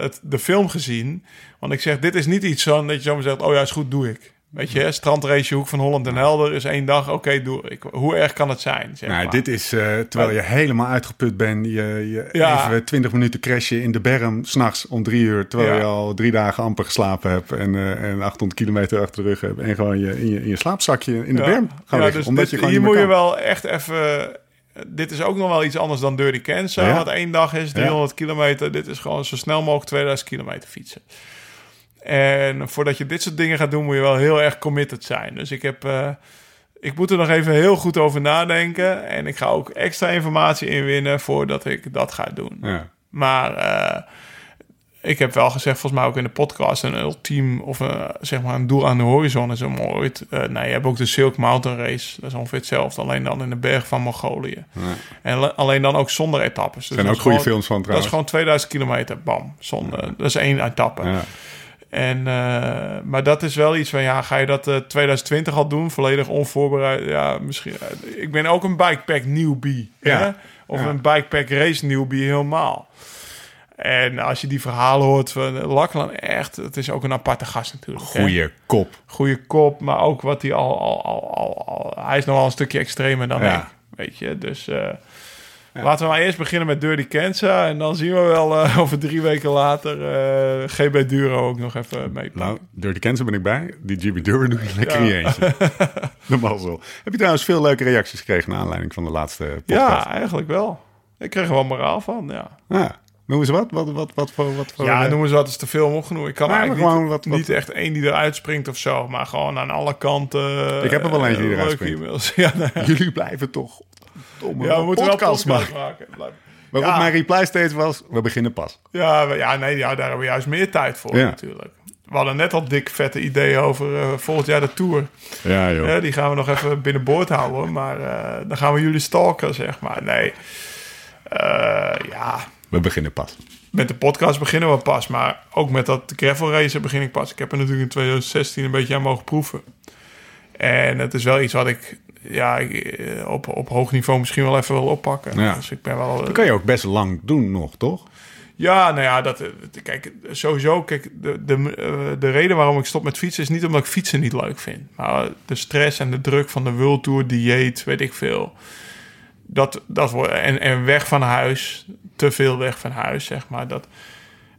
het, de film gezien. Want ik zeg, dit is niet iets zo dat je zomaar zegt, oh ja, is goed, doe ik. Weet je, strandrace Hoek van Holland en Helder is één dag, oké, doe ik. Hoe erg kan het zijn? Zeg Nou, maar. dit is eh, terwijl je helemaal uitgeput bent. Je, je Ja. even twintig minuten crashen in de berm s'nachts om drie uur. Terwijl Ja. je al drie dagen amper geslapen hebt. En, eh, en 800 kilometer achter de rug hebt. En gewoon je, in, je, in je slaapzakje in de Ja. berm gaan Ja, liggen. dus omdat dit- je gewoon hier moet je wel echt even... Dit is ook nog wel iets anders dan Dirty Cancer. Ja. Want één dag is 300 kilometer. Dit is gewoon zo snel mogelijk 2000 kilometer fietsen. En voordat je dit soort dingen gaat doen, moet je wel heel erg committed zijn. Dus ik heb... eh, ik moet er nog even heel goed over nadenken. En ik ga ook extra informatie inwinnen voordat ik dat ga doen. Ja. Maar eh, ik heb wel gezegd, volgens mij ook in de podcast, een ultiem of een, zeg maar een doel aan de horizon is om ooit. nou, je hebt ook de Silk Mountain Race, dat is ongeveer hetzelfde, alleen dan in de berg van Mongolië. En le- alleen dan ook zonder etappes. Dus Er zijn ook goede gewoon- films van Dat is trouwens. gewoon 2000 kilometer, bam, zonder. Dat is één etappe. En, eh, maar dat is wel iets van, ja, ga je dat eh 2020 al doen, volledig onvoorbereid? Ja, misschien. eh, ik ben ook een bikepack newbie. Ja. Hè? Of Ja. een bikepack race newbie helemaal. En als je die verhalen hoort van Lachlan, echt, het is ook een aparte gast natuurlijk. hè. Goeie kop. Goeie kop, maar ook wat hij al, al, al, al, al- Hij is nog wel een stukje extremer dan Ja. ik, weet je. Dus laten we maar eerst beginnen met Dirty Cancer. En dan zien we wel eh, over drie weken later eh, GB Duro ook nog even meepakken. Nou, Dirty Cancer ben ik bij. Die GB Duro doe je lekker Ja. je eentje. Normaal zo. Heb je trouwens veel leuke reacties gekregen... naar aanleiding van de laatste podcast? ja, eigenlijk wel. Ik kreeg er wel moraal van, ja. Ja. Noem eens wat. Wat, wat, wat voor... Wat voor Ja, eh, noem eens wat, is te veel om opgenomen. Ik kan eigenlijk gewoon niet, wat- wat- niet echt één die eruit springt of zo. Maar gewoon aan alle kanten. Ik heb er wel eentje die eruit springt. e-mails. Ja, nou ja. Jullie blijven toch... Domme ja, we moeten wel podcast podcast maken. Waarop Ja. mijn reply steeds was... We beginnen pas. Ja, we- ja, nee, ja, daar hebben we juist meer tijd voor Ja. natuurlijk. We hadden net al dik vette ideeën over eh, volgend jaar de Tour. Ja, joh. Ja, die gaan we nog even binnenboord houden. Maar eh, dan gaan we jullie stalken, zeg maar. Nee, Eh, ja, We beginnen pas. met de podcast beginnen we pas. Maar ook met dat gravel racen begin ik pas. Ik heb er natuurlijk in 2016 een beetje aan mogen proeven. En het is wel iets wat ik ja, eh, op, op hoog niveau misschien wel even wil oppakken. Ja. Dus ik ben wel... Dat kan je ook best lang doen nog, toch? Ja, nou ja, dat, eh, kijk, sowieso, kijk, de, de, eh, de reden waarom ik stop met fietsen is niet omdat ik fietsen niet leuk vind. Maar de stress en de druk van de World Tour, dieet, weet ik veel. Dat, dat en, en weg van huis, te veel weg van huis, zeg maar. Dat,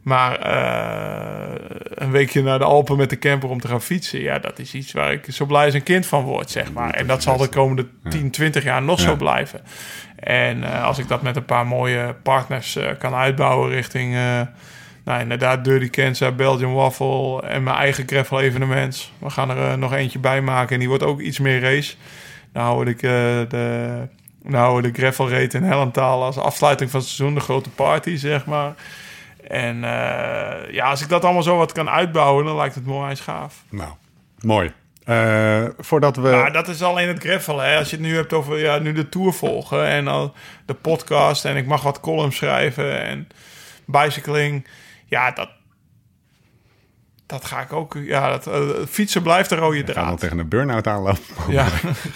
maar eh, een weekje naar de Alpen met de camper om te gaan fietsen, ja, dat is iets waar ik zo blij als een kind van word, zeg maar. En dat zal de komende 10, 20 jaar nog Ja. zo blijven. En eh, als ik dat met een paar mooie partners eh, kan uitbouwen richting Nou, inderdaad, Dirty Kansas, Belgian Waffle en mijn eigen gravel evenement. We gaan er nog eentje bij maken en die wordt ook iets meer race. Nou ik de, nou de gravel rate in Hellentaal als afsluiting van het seizoen, de grote party, zeg maar. En uh, ja, als ik dat allemaal zo wat kan uitbouwen, dan lijkt het mooi gaaf. Nou, mooi. Uh, voordat we. Ja, dat is alleen het. Hè. Als je het nu hebt over ja, nu de tour volgen en al de podcast en ik mag wat columns schrijven en bicycling. Ja, dat, dat ga ik ook. Ja, dat, uh, fietsen blijft een rode draad. Gaan we tegen een burn-out aanlopen. Ja.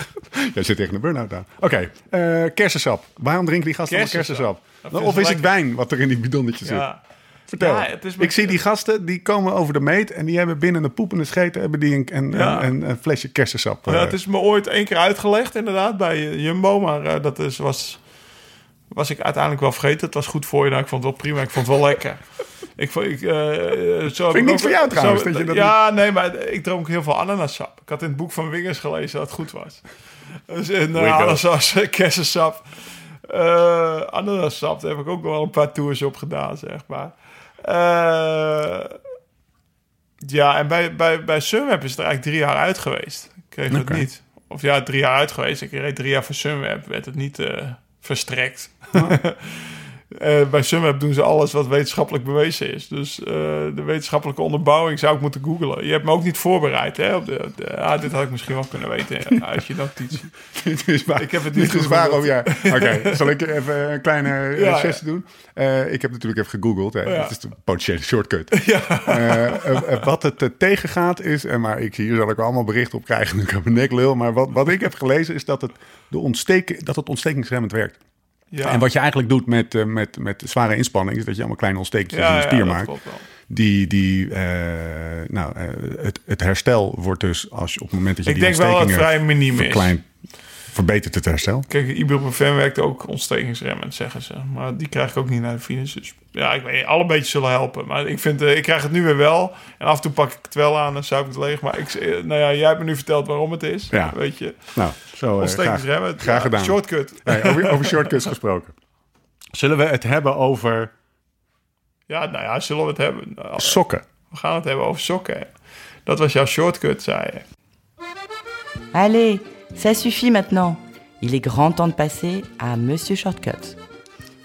Jij zit tegen een burn-out aan. Oké, okay, uh, kersensap. Waarom drinken die gasten kersensap? kersensap? Of is het wijn wat er in die bidonnetjes ja. zit? Vertel. Ja, het is ik zie die gasten, die komen over de meet... en die hebben binnen een poepende scheten... hebben die een, een, ja. een, een, flesje kersensap. Ja, het is me ooit één keer uitgelegd inderdaad bij Jumbo... maar uh, dat is, was, was ik uiteindelijk wel vergeten. Het was goed voor je, nou, ik vond het wel prima. Ik vond het wel lekker. Ik, vond, ik, uh, zo Vind ik niet voor jou trouwens. Zo, dat je dat ja, nee, maar ik dronk heel veel ananassap. Ik had in het boek van Wingers gelezen dat het goed was. Dus in uh, ananas, kersensap... Uh, ananassap, daar heb ik ook nog wel een paar tours op gedaan, zeg maar. Uh, ja, en bij, bij, bij Sunweb is het er eigenlijk drie jaar uit geweest. Ik kreeg okay. het niet. Of ja, drie jaar uit geweest. Ik reed drie jaar voor Sunweb. Werd het niet uh, verstrekt. Oh. Uh, bij Sunweb doen ze alles wat wetenschappelijk bewezen is. Dus uh, de wetenschappelijke onderbouwing zou ik moeten googlen. Je hebt me ook niet voorbereid. Hè, op de, de ah, dit had ik misschien wel kunnen weten uit je notitie. dit is waar. Ik heb het niet dit is waarom, ja. Oké, okay, zal ik even een kleine ja, doen? Uh, ik heb natuurlijk even gegoogeld. Hè. Ja. Het is de potentiële shortcut. Wat het tegengaat is... En maar ik, hier zal ik allemaal berichten op krijgen. Ik heb een nek lul. Maar wat, wat ik heb gelezen is dat het, de ontsteken, dat het ontstekingsremmend werkt. Ja. En wat je eigenlijk doet met, uh, met, met zware inspanning... is dat je allemaal kleine ontstekingen ja, in de spier ja, maakt. Die, die uh, nou, uh, het, het herstel wordt dus als je op het moment dat je Ik die denk wel dat vrij miniem is. verbetert het herstel. Kijk, ibuprofen werkt ook ontstekingsremmend, zeggen ze. Maar die krijg ik ook niet naar de finish. Dus ja, ik weet alle beetje zullen helpen. Maar ik vind, uh, ik krijg het nu weer wel. En af en toe pak ik het wel aan en zou ik het leeg. Maar ik, nou ja, jij hebt me nu verteld waarom het is. Ja. Weet je. Nou, zo uh, graag, graag ja, gedaan. Shortcut. Nee, over, over shortcuts gesproken. Zullen we het hebben over... Ja, nou ja, zullen we het hebben... Nou, sokken. We gaan het hebben over sokken. Dat was jouw shortcut, zei je. Allez, ça suffit maintenant. Il est grand temps de passer à Monsieur Shortcut.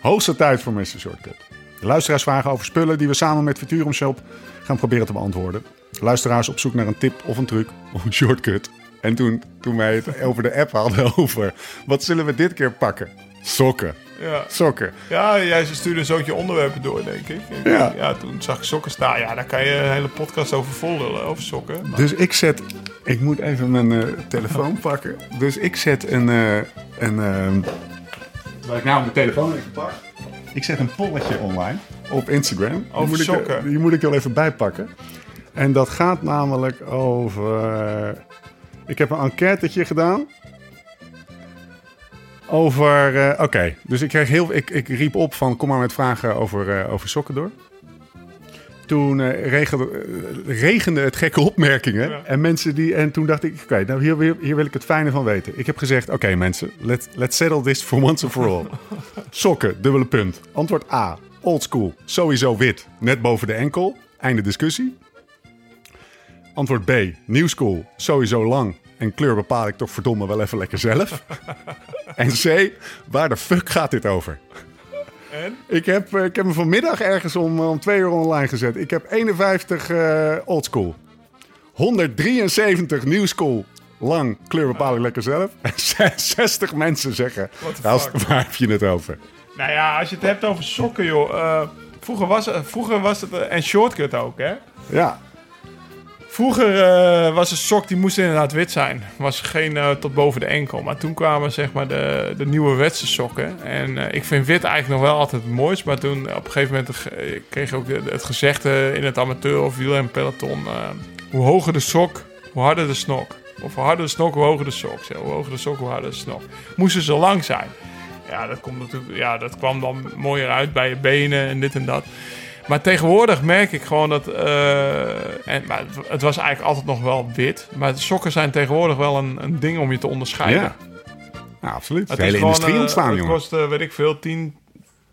Hoogste tijd voor Mr. Shortcut. De luisteraars vragen over spullen die we samen met Futurum Shop gaan proberen te beantwoorden. Luisteraars op zoek naar een tip of een truc of een shortcut. En toen, toen wij het over de app hadden over wat zullen we dit keer pakken? Sokken. Ja. Sokken. Ja, jij stuurde een zootje onderwerpen door, denk ik. ik ja. ja. Toen zag ik sokken staan. Ja, daar kan je een hele podcast over volgen, over sokken. Maar... Dus ik zet... Ik moet even mijn uh, telefoon pakken. Dus ik zet een... Uh, een uh, waar ik nou mijn telefoon even pak. Ik zet een polletje online op Instagram. Over die moet sokken. Ik, die moet ik wel even bijpakken. En dat gaat namelijk over... Ik heb een enquêtetje gedaan over. Uh, Oké, okay. dus ik, kreeg heel, ik, ik riep op van kom maar met vragen over, uh, over sokken door. Toen uh, regende, regende, het gekke opmerkingen. Ja. En, mensen die, en toen dacht ik, oké, okay, nou hier, hier, wil ik het fijne van weten. Ik heb gezegd, oké okay, mensen, let, let's settle this for once and for all. Sokken, dubbele punt. Antwoord A, old school, sowieso wit, net boven de enkel. Einde discussie. Antwoord B, new school, sowieso lang, en kleur bepaal ik toch verdomme wel even lekker zelf. en C, waar de fuck gaat dit over? En? Ik heb, ik heb hem vanmiddag ergens om, om twee uur online gezet. Ik heb 51 uh, old school. 173 new school. Lang, kleur bepaal ik lekker zelf. En 60 mensen zeggen, nou, waar heb je het over? Nou ja, als je het hebt over sokken, joh. Uh, vroeger, was, vroeger was het... Uh, en shortcut ook, hè? Ja. Vroeger uh, was een sok die moest inderdaad wit zijn. Was geen uh, tot boven de enkel. Maar toen kwamen zeg maar de, de nieuwe wetse sokken. En uh, ik vind wit eigenlijk nog wel altijd het mooist. Maar toen op een gegeven moment kreeg ik ook het gezegde in het amateur of wielren peloton. hoe hoger de sok, hoe harder de snok. Of hoe harder de snok, hoe hoger de sok. Hoe hoger de sok, hoe harder de snok. Moesten ze lang zijn. Ja dat, komt natuurlijk, ja, dat kwam dan mooier uit bij je benen en dit en dat. Maar tegenwoordig merk ik gewoon dat. Uh, en, maar het was eigenlijk altijd nog wel wit. Maar sokken zijn tegenwoordig wel een, een ding om je te onderscheiden. Ja, ja absoluut. Het de hele industrie ontstaan, het jongen. kost, uh, weet ik veel, 10,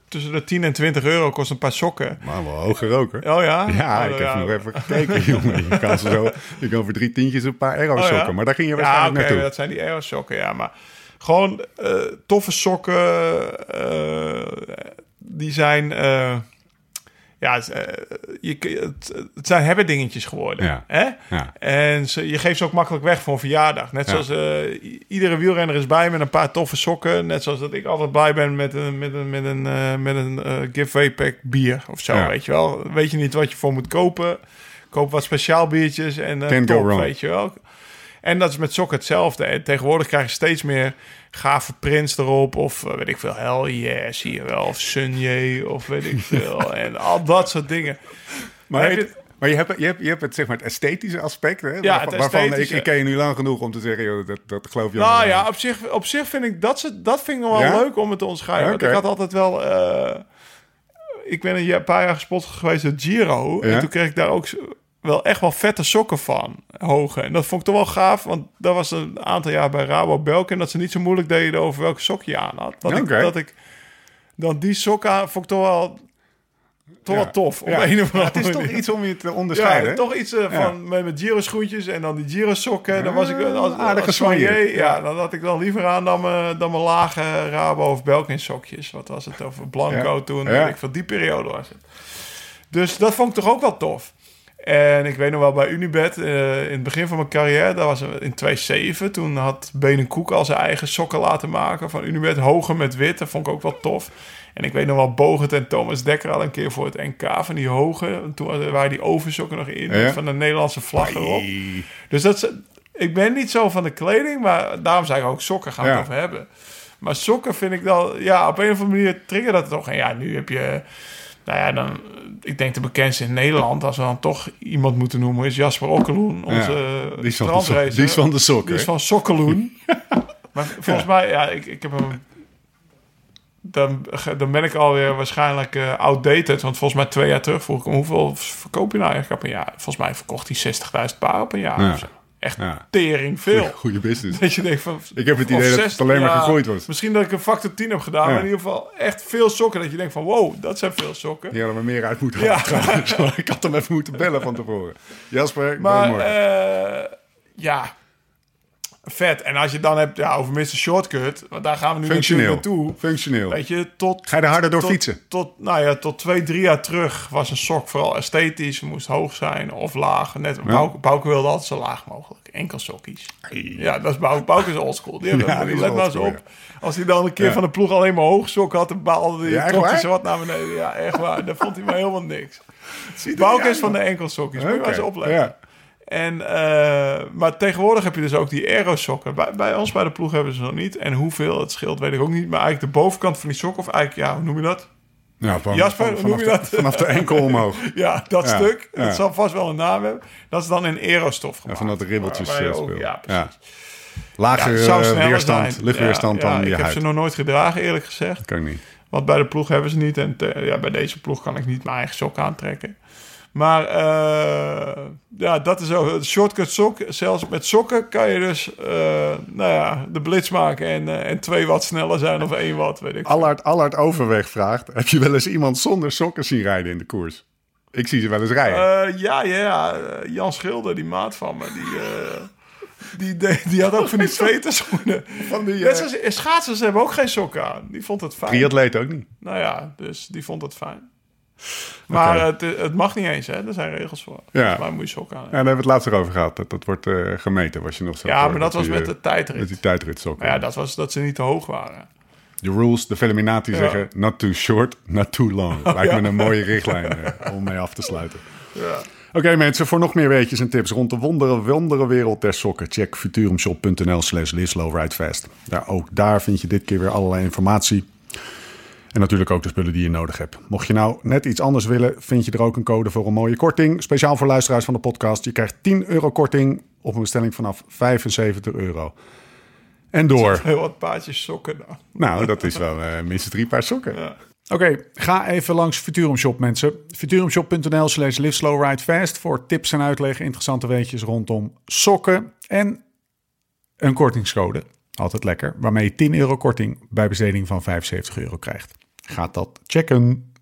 tussen de 10 en 20 euro kost een paar sokken. Maar wel hoger ook, hoor. Oh ja? Ja, Oh, ik ja. heb nog even gekeken, jongen. Je kan, zo, je kan voor drie tientjes een paar aero Oh, ja? sokken. Maar daar ging je Ja, waarschijnlijk oké, naartoe. dat zijn die aero sokken, ja. Maar gewoon eh, toffe sokken, eh, die zijn... eh, ja, het, eh, je, het, het zijn hebben dingetjes geworden. Ja. Hè? Ja. En ze, je geeft ze ook makkelijk weg voor een verjaardag. Net zoals eh, iedere wielrenner is bij met een paar toffe sokken. Net zoals dat ik altijd blij ben met een, met een, met een, eh, met een eh, giveaway pack bier of zo. Weet je wel? Weet je niet wat je voor moet kopen. Koop wat speciaal biertjes en go top, weet je wel. En dat is met sokken hetzelfde. En tegenwoordig krijg je steeds meer gave prints erop. Of eh, weet ik veel, Hell Yeah, zie je wel. Of Sunye, of weet ik veel. en al dat soort dingen. Maar, je, je- maar je, hebt, je, hebt, je hebt het, zeg maar, het esthetische aspect. Hè? Ja, waarvan, ik, ik ken je nu lang genoeg om te zeggen... Joh, dat, dat geloof je Nou allemaal. ja, op zich, op zich vind ik dat, ze, dat vind ik nog wel Ja? leuk om het te onderscheiden. Want ik had altijd wel... eh, ik ben een paar jaar gespot geweest door Giro. Ja? En toen kreeg ik daar ook zo- wel echt wel vette sokken van. Hoge. En dat vond ik toch wel gaaf. Want dat was een aantal jaar bij Rabo Belkin... dat ze niet zo moeilijk deden over welke sok je aan had. Dat, Oké. ik, dat ik dan die sokken aan vond ik toch wel... Toch Ja. wel tof. Op Ja. een of andere het is toch iets om je te onderscheiden. Ja, toch iets eh, van met mijn Giro schoentjes en dan die Giro sokken. Dan was ik als, aardige soigné. Ja, dan had ik dan liever aan dan mijn, dan mijn lage Rabo of Belkin sokjes. Wat was het over Blanco toen? Ik veel, die periode was het. Dus dat vond ik toch ook wel tof. En ik weet nog wel bij Unibet, eh, in het begin van mijn carrière, dat was in 2007. Toen had Benen Koek al zijn eigen sokken laten maken van Unibet. Hoger met wit, dat vond ik ook wel tof. En ik weet nog wel, Bogert en Thomas Dekker al een keer voor het NK van die hoge. Toen waren die oversokken nog in, Ja. van de Nederlandse vlag erop. Dus dat is, ik ben niet zo van de kleding, maar daarom zei ik ook sokken gaan we Ja. over hebben. Maar sokken vind ik dan, ja, op een of andere manier trigger dat toch. En ja, nu heb je, nou ja, dan, ik denk de bekendste in Nederland, als we dan toch iemand moeten noemen, is Jasper Okkeloen, onze die, is van de sok- strandracer. die is van de sokken. Die is van Sokkeloen. maar volgens mij, ja, ik, ik heb hem... Dan, dan ben ik alweer waarschijnlijk eh, outdated. Want volgens mij twee jaar terug vroeg ik hem... hoeveel verkoop je nou eigenlijk per jaar? Volgens mij verkocht hij 60.000 paar per jaar. Ja. of zo. Echt Ja. tering veel. Goede business. Dat je denkt van... Ik heb het idee dat het 60, alleen maar ja, gegroeid was. Misschien dat ik een factor 10 heb gedaan. Ja. Maar in ieder geval echt veel sokken. Dat je denkt van wow, dat zijn veel sokken. Die hadden we meer uit moeten trouwens. ik had hem even moeten bellen van tevoren. Jasper, Maar eh, ja, vet. En als je dan hebt ja, over Mr. Shortcut, want daar gaan we nu Functioneel. naartoe. Functioneel. Weet je, tot... Ga je er harder door tot, fietsen? Tot, nou ja, tot twee, drie jaar terug was een sok vooral esthetisch. Moest hoog zijn of laag. Net, Bouke, Bouke wilde altijd zo laag mogelijk. Enkel sokkies. Ja, dat is Bouke. Bouke is oldschool. Die hebben, Ja, die let maar eens op. Als hij dan een keer Ja. van de ploeg alleen maar hoog sok had... dan baalde hij, Ja, hij zo wat naar beneden. Ja, echt waar. Dan vond hij maar helemaal niks. Bouke is van de enkelsokjes. Moet je maar eens opletten. Ja. En, eh, maar tegenwoordig heb je dus ook die aerosokken. Bij, bij ons bij de ploeg hebben ze nog niet. En hoeveel het scheelt, weet ik ook niet. Maar eigenlijk de bovenkant van die sok, of eigenlijk, ja, hoe noem je dat? Ja, van, Jasper, van- vanaf, noem je de, dat? vanaf de enkel omhoog. Ja, dat Ja, stuk. ja. Dat zal vast wel een naam hebben. Dat is dan in aerostof Ja, gemaakt. van dat de ribbeltjes Waarbij je eh, speel. Ja, precies. Lager Ja, het eh, weerstand, luchtweerstand Ja, dan ja, je Ik heb ze nog nooit gedragen, eerlijk gezegd. Kan ik niet. Want bij de ploeg hebben ze niet. En te- ja, bij deze ploeg kan ik niet mijn eigen sok aantrekken. Maar eh, ja, dat is ook shortcut sok. Zelfs met sokken kan je dus eh, nou ja, de blitz maken en, eh, en twee watt sneller zijn of één watt, weet ik. Allard, Allard Overweg vraagt... Heb je wel eens iemand zonder sokken zien rijden in de koers? Ik zie ze wel eens rijden. Ja, ja, ja. Jan Schilder, die maat van me, die, die, die had ook van die zweterschoenen. Van die, schaatsers hebben ook geen sokken aan. Die vond het fijn. Triatleet ook niet. Nou ja, dus die vond het fijn. Maar het, het mag niet eens, hè? Er zijn regels voor. Ja. Mij moet je sokken aan. Ja, daar hebben we het laatst erover gehad. Dat, dat wordt eh, gemeten, was je nog zo Ja, maar dat was die, met eh, de tijdrit. Met die. Maar ja, dat was dat ze niet te hoog waren. De rules, de Feliminati Ja. zeggen... Not too short, not too long. Lijkt ja. me een mooie richtlijn eh, om mee af te sluiten. Ja. Oké mensen, voor nog meer weetjes en tips rond de wondere, wondere wereld der sokken... check futurumshop.nl slash. Ja, ook daar vind je dit keer weer allerlei informatie. En natuurlijk ook de spullen die je nodig hebt. Mocht je nou net iets anders willen, vind je er ook een code voor een mooie korting. Speciaal voor luisteraars van de podcast. Je krijgt 10 euro korting op een bestelling vanaf 75 euro. En door. Heel wat paardjes sokken dan. Nou, dat is wel eh, minstens drie paar sokken. Ja. Oké, ga even langs Futurum Shop, mensen. Futurumshop.nl slash live slow ride fast voor tips en uitleg, interessante weetjes rondom sokken en een kortingscode. Altijd lekker, waarmee je 10 euro korting bij besteding van 75 euro krijgt. Gaat dat checken.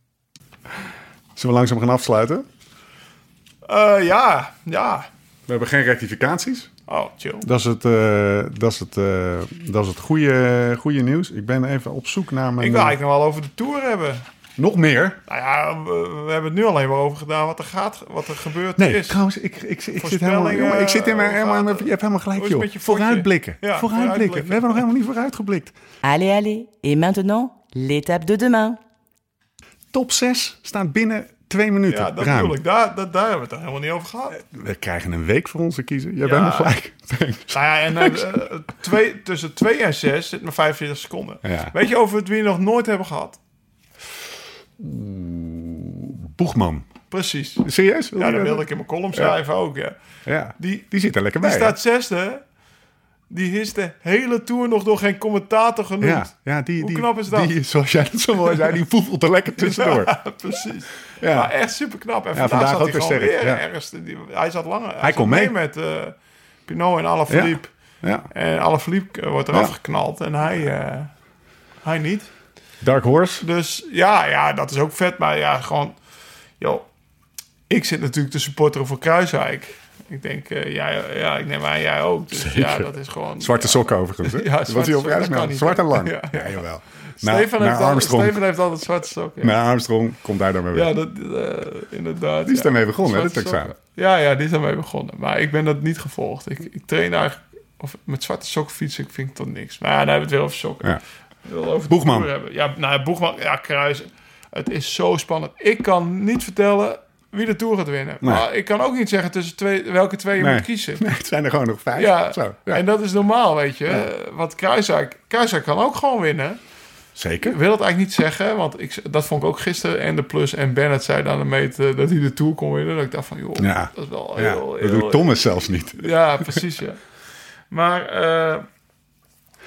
Zullen we langzaam gaan afsluiten? Uh, ja, ja. We hebben geen rectificaties. Oh, chill. Dat is het, uh, dat is het, uh, dat is het goede, goede nieuws. Ik ben even op zoek naar mijn... Ik wil eigenlijk nog wel over de Tour hebben. Nog meer? Nou ja, we, we, hebben het nu alleen maar over gedaan wat er gaat, wat er gebeurd nee, is. trouwens, ik, ik, ik, zit helemaal... Jongen, ik zit in mijn, helemaal, je hebt helemaal gelijk, joh. Vooruitblikken. Ja, vooruitblikken. We hebben nog helemaal niet vooruitgeblikt. Allez, allez. Et maintenant, l'étape de demain. Top 6 staat binnen twee minuten. Ja, dat ruim. bedoel ik. Daar, daar, daar hebben we het er helemaal niet over gehad. We krijgen een week voor ons te kiezen. Jij bent nog gelijk. Nou ja, en uh, twee, tussen 2 en 6 zit maar 45 seconden. Ja. Weet je over het wie we nog nooit hebben gehad? Boegman. Precies. Serieus? Ja, dat wilde ik in mijn column schrijven ook, ja. Ja, die, die zit er lekker die bij. Die staat zesde. Die is de hele Tour nog door geen commentator genoemd. Ja, ja die, Hoe die, knap is dat? Die, zoals jij het zo mooi zei, die voelt er lekker tussendoor. Ja, precies. Ja. Maar echt super knap. En vandaag, vandaag zat ook hij weer gewoon sterk, weer ja. ergens. Die, hij zat langer. Hij, Hij zat kon mee. met uh, Pinot en Alaphilippe. Ja. En Alaphilippe uh, wordt eraf geknald en hij, uh, hij niet. Dark Horse. Dus ja, ja, dat is ook vet. Maar ja, gewoon... Joh, ik zit natuurlijk te supporteren voor Kruiswijk. Ik denk, uh, jij, ja, ik neem aan jij ook. Dus Zeker. ja, dat is gewoon... Zwarte ja. sokken overigens. Hè? Ja, zwarte hij op reis niet, Zwart en lang. Ja, Ja, ja. jawel. Steven, naar heeft altijd, Armstrong. Steven heeft altijd zwarte sokken. Naar Armstrong komt daar dan weer. Ja, dat, uh, inderdaad. Die is daarmee begonnen, hè, dit examen. Ja, ja, die is daarmee begonnen. Maar ik ben dat niet gevolgd. Ik, ik train eigenlijk... Of met zwarte sokken fietsen, ik vind ik tot niks. Maar dan hebben we het weer over sokken. Ja. Wil over Boegman. Hebben. Ja, nou, Boegman, ja, Kruis. Het is zo spannend. Ik kan niet vertellen wie de Tour gaat winnen. Nee. Maar ik kan ook niet zeggen tussen twee, welke twee je Nee. moet kiezen. Nee, het zijn er gewoon nog vijf. Ja, Zo, ja. en dat is normaal, weet je. Want Kruiswijk, Kruiswijk kan ook gewoon winnen. Zeker. Ik wil het eigenlijk niet zeggen, want ik, dat vond ik ook gisteren. En de Plus en Bennett zei dan de meet eh, dat hij de Tour kon winnen. Dat ik dacht van, joh, Ja. dat is wel Ja, heel... dat heel doet Thomas zelfs niet. Ja, precies, ja. Maar eh,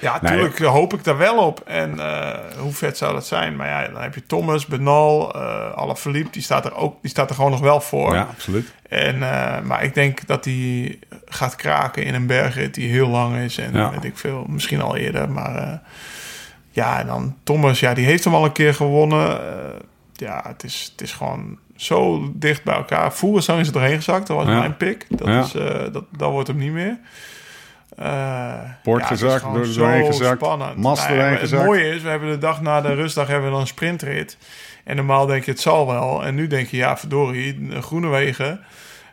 ja, natuurlijk hoop ik daar wel op. En eh, hoe vet zou dat zijn? Maar ja, dan heb je Thomas, Benal, uh, Alaphilippe. Die staat er ook, die staat er gewoon nog wel voor. Ja, absoluut. En, eh, maar ik denk dat hij gaat kraken in een bergrit die heel lang is. En Ja. weet ik veel, misschien al eerder. Maar eh, ja, en dan Thomas, ja, die heeft hem al een keer gewonnen. Eh, ja, het is, het is gewoon zo dicht bij elkaar. Voerenzang is er doorheen gezakt. Dat was Ja. mijn pick. Dat, Ja. is, eh, dat, dat wordt hem niet meer. Eh, ja, is gezakt, door de doorheen gezakt, spannend. Mast Nou ja, doorheen het mooie is, we hebben de dag na de rustdag hebben we dan een sprintrit. En normaal denk je, het zal wel. En nu denk je, ja, verdorie, groene wegen.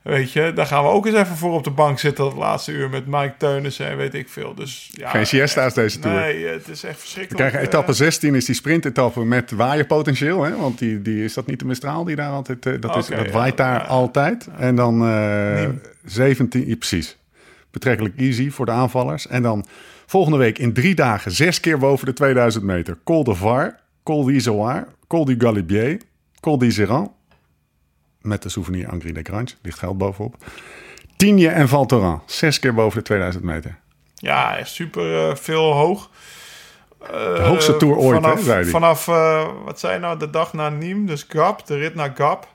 Weet je, daar gaan we ook eens even voor op de bank zitten dat laatste uur met Mike Teunissen en weet ik veel. Dus, ja, Geen siesta's deze Tour. Nee, het is echt verschrikkelijk. krijgen eh, etappe 16 is die sprintetappe met waaierpotentieel. Hè? Want die, die, is dat niet de Mistral die daar altijd... eh, dat, is, dat ja, waait daar ja. altijd. En dan Niem. 17... ja, precies. Betrekkelijk easy voor de aanvallers. En dan volgende week in drie dagen zes keer boven de 2000 meter. Col de Var, Col d'Izoard, Col du Galibier, Col d'Iseran. Met de souvenir Angry de Grange. Ligt geld bovenop. Tigne en Val Thorens. Zes keer boven de 2000 meter. Ja, echt super eh, veel hoog. De hoogste Tour ooit, hè, vanaf, hij. Vanaf, eh, wat zei je nou, de dag naar Nîmes, dus Gap, de rit naar Gap.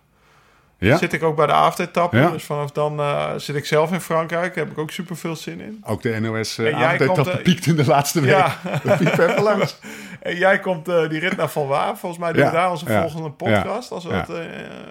Ja, Zit ik ook bij de avondetappe. Ja. Dus vanaf dan eh, zit ik zelf in Frankrijk. Daar heb ik ook super veel zin in. ook de NOS uh, piekt in de laatste week. Ja. Dat piekt even langs. En jij komt eh, die rit naar Valwaar. Volgens mij doen Ja, we daar onze ja, volgende podcast. Als we eh,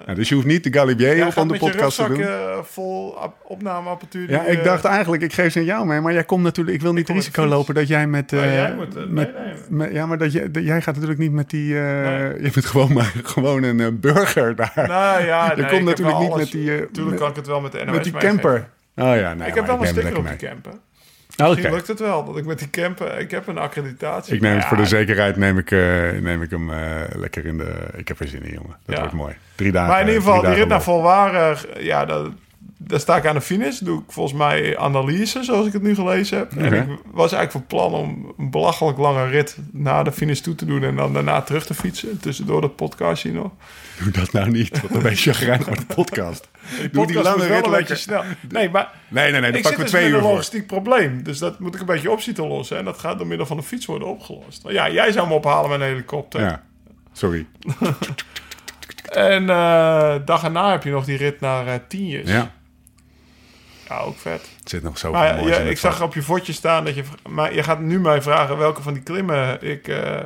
Ja, dus je hoeft niet de Galibier jij om de podcast te doen. eh, vol ap- opnameapparatuur. Ja, ik dacht eigenlijk, ik geef ze aan jou mee. Maar jij komt natuurlijk, ik wil niet het risico lopen dat jij met... Jij moet met, ja, maar dat dat- jij gaat natuurlijk niet met die... Nee. Je bent gewoon, maar, gewoon een burger daar. Nou ja, je komt natuurlijk niet alles- met die... Tuurlijk met, kan ik het wel met de NOS met die camper. Oh ja, nee, Ik heb wel een sticker op die camper. Misschien lukt het wel dat ik met die camper... Ik heb een accreditatie. Ik neem het voor de zekerheid, neem ik, eh, neem ik hem eh, lekker in de... Ik heb er zin in, jongen. Dat Ja. wordt mooi. Drie dagen. Maar in ieder geval, die rit naar Volwaren, ja, dat, daar sta ik aan de finish. Doe ik volgens mij analyse, zoals ik het nu gelezen heb. En ik was eigenlijk van plan om een belachelijk lange rit naar de finish toe te doen... en dan daarna terug te fietsen. Tussendoor dat podcastje nog. Doe dat nou niet, want dan ben je chagrijnig met de podcast. Die Doe die lange rit een beetje snel. Nee, maar Nee, nee, nee, ik pakken zit we dus twee uur een voor. logistiek probleem. Dus dat moet ik een beetje op zien te lossen. En dat gaat door middel van de fiets worden opgelost. Ja, jij zou me ophalen met een helikopter. Ja, sorry. En eh dag erna heb je nog die rit naar eh Tienjes. Ja, ja, ook vet. het zit nog zo Maar ja, moois ik zag op je vodje staan dat je... Maar je gaat nu mij vragen welke van die klimmen ik... eh,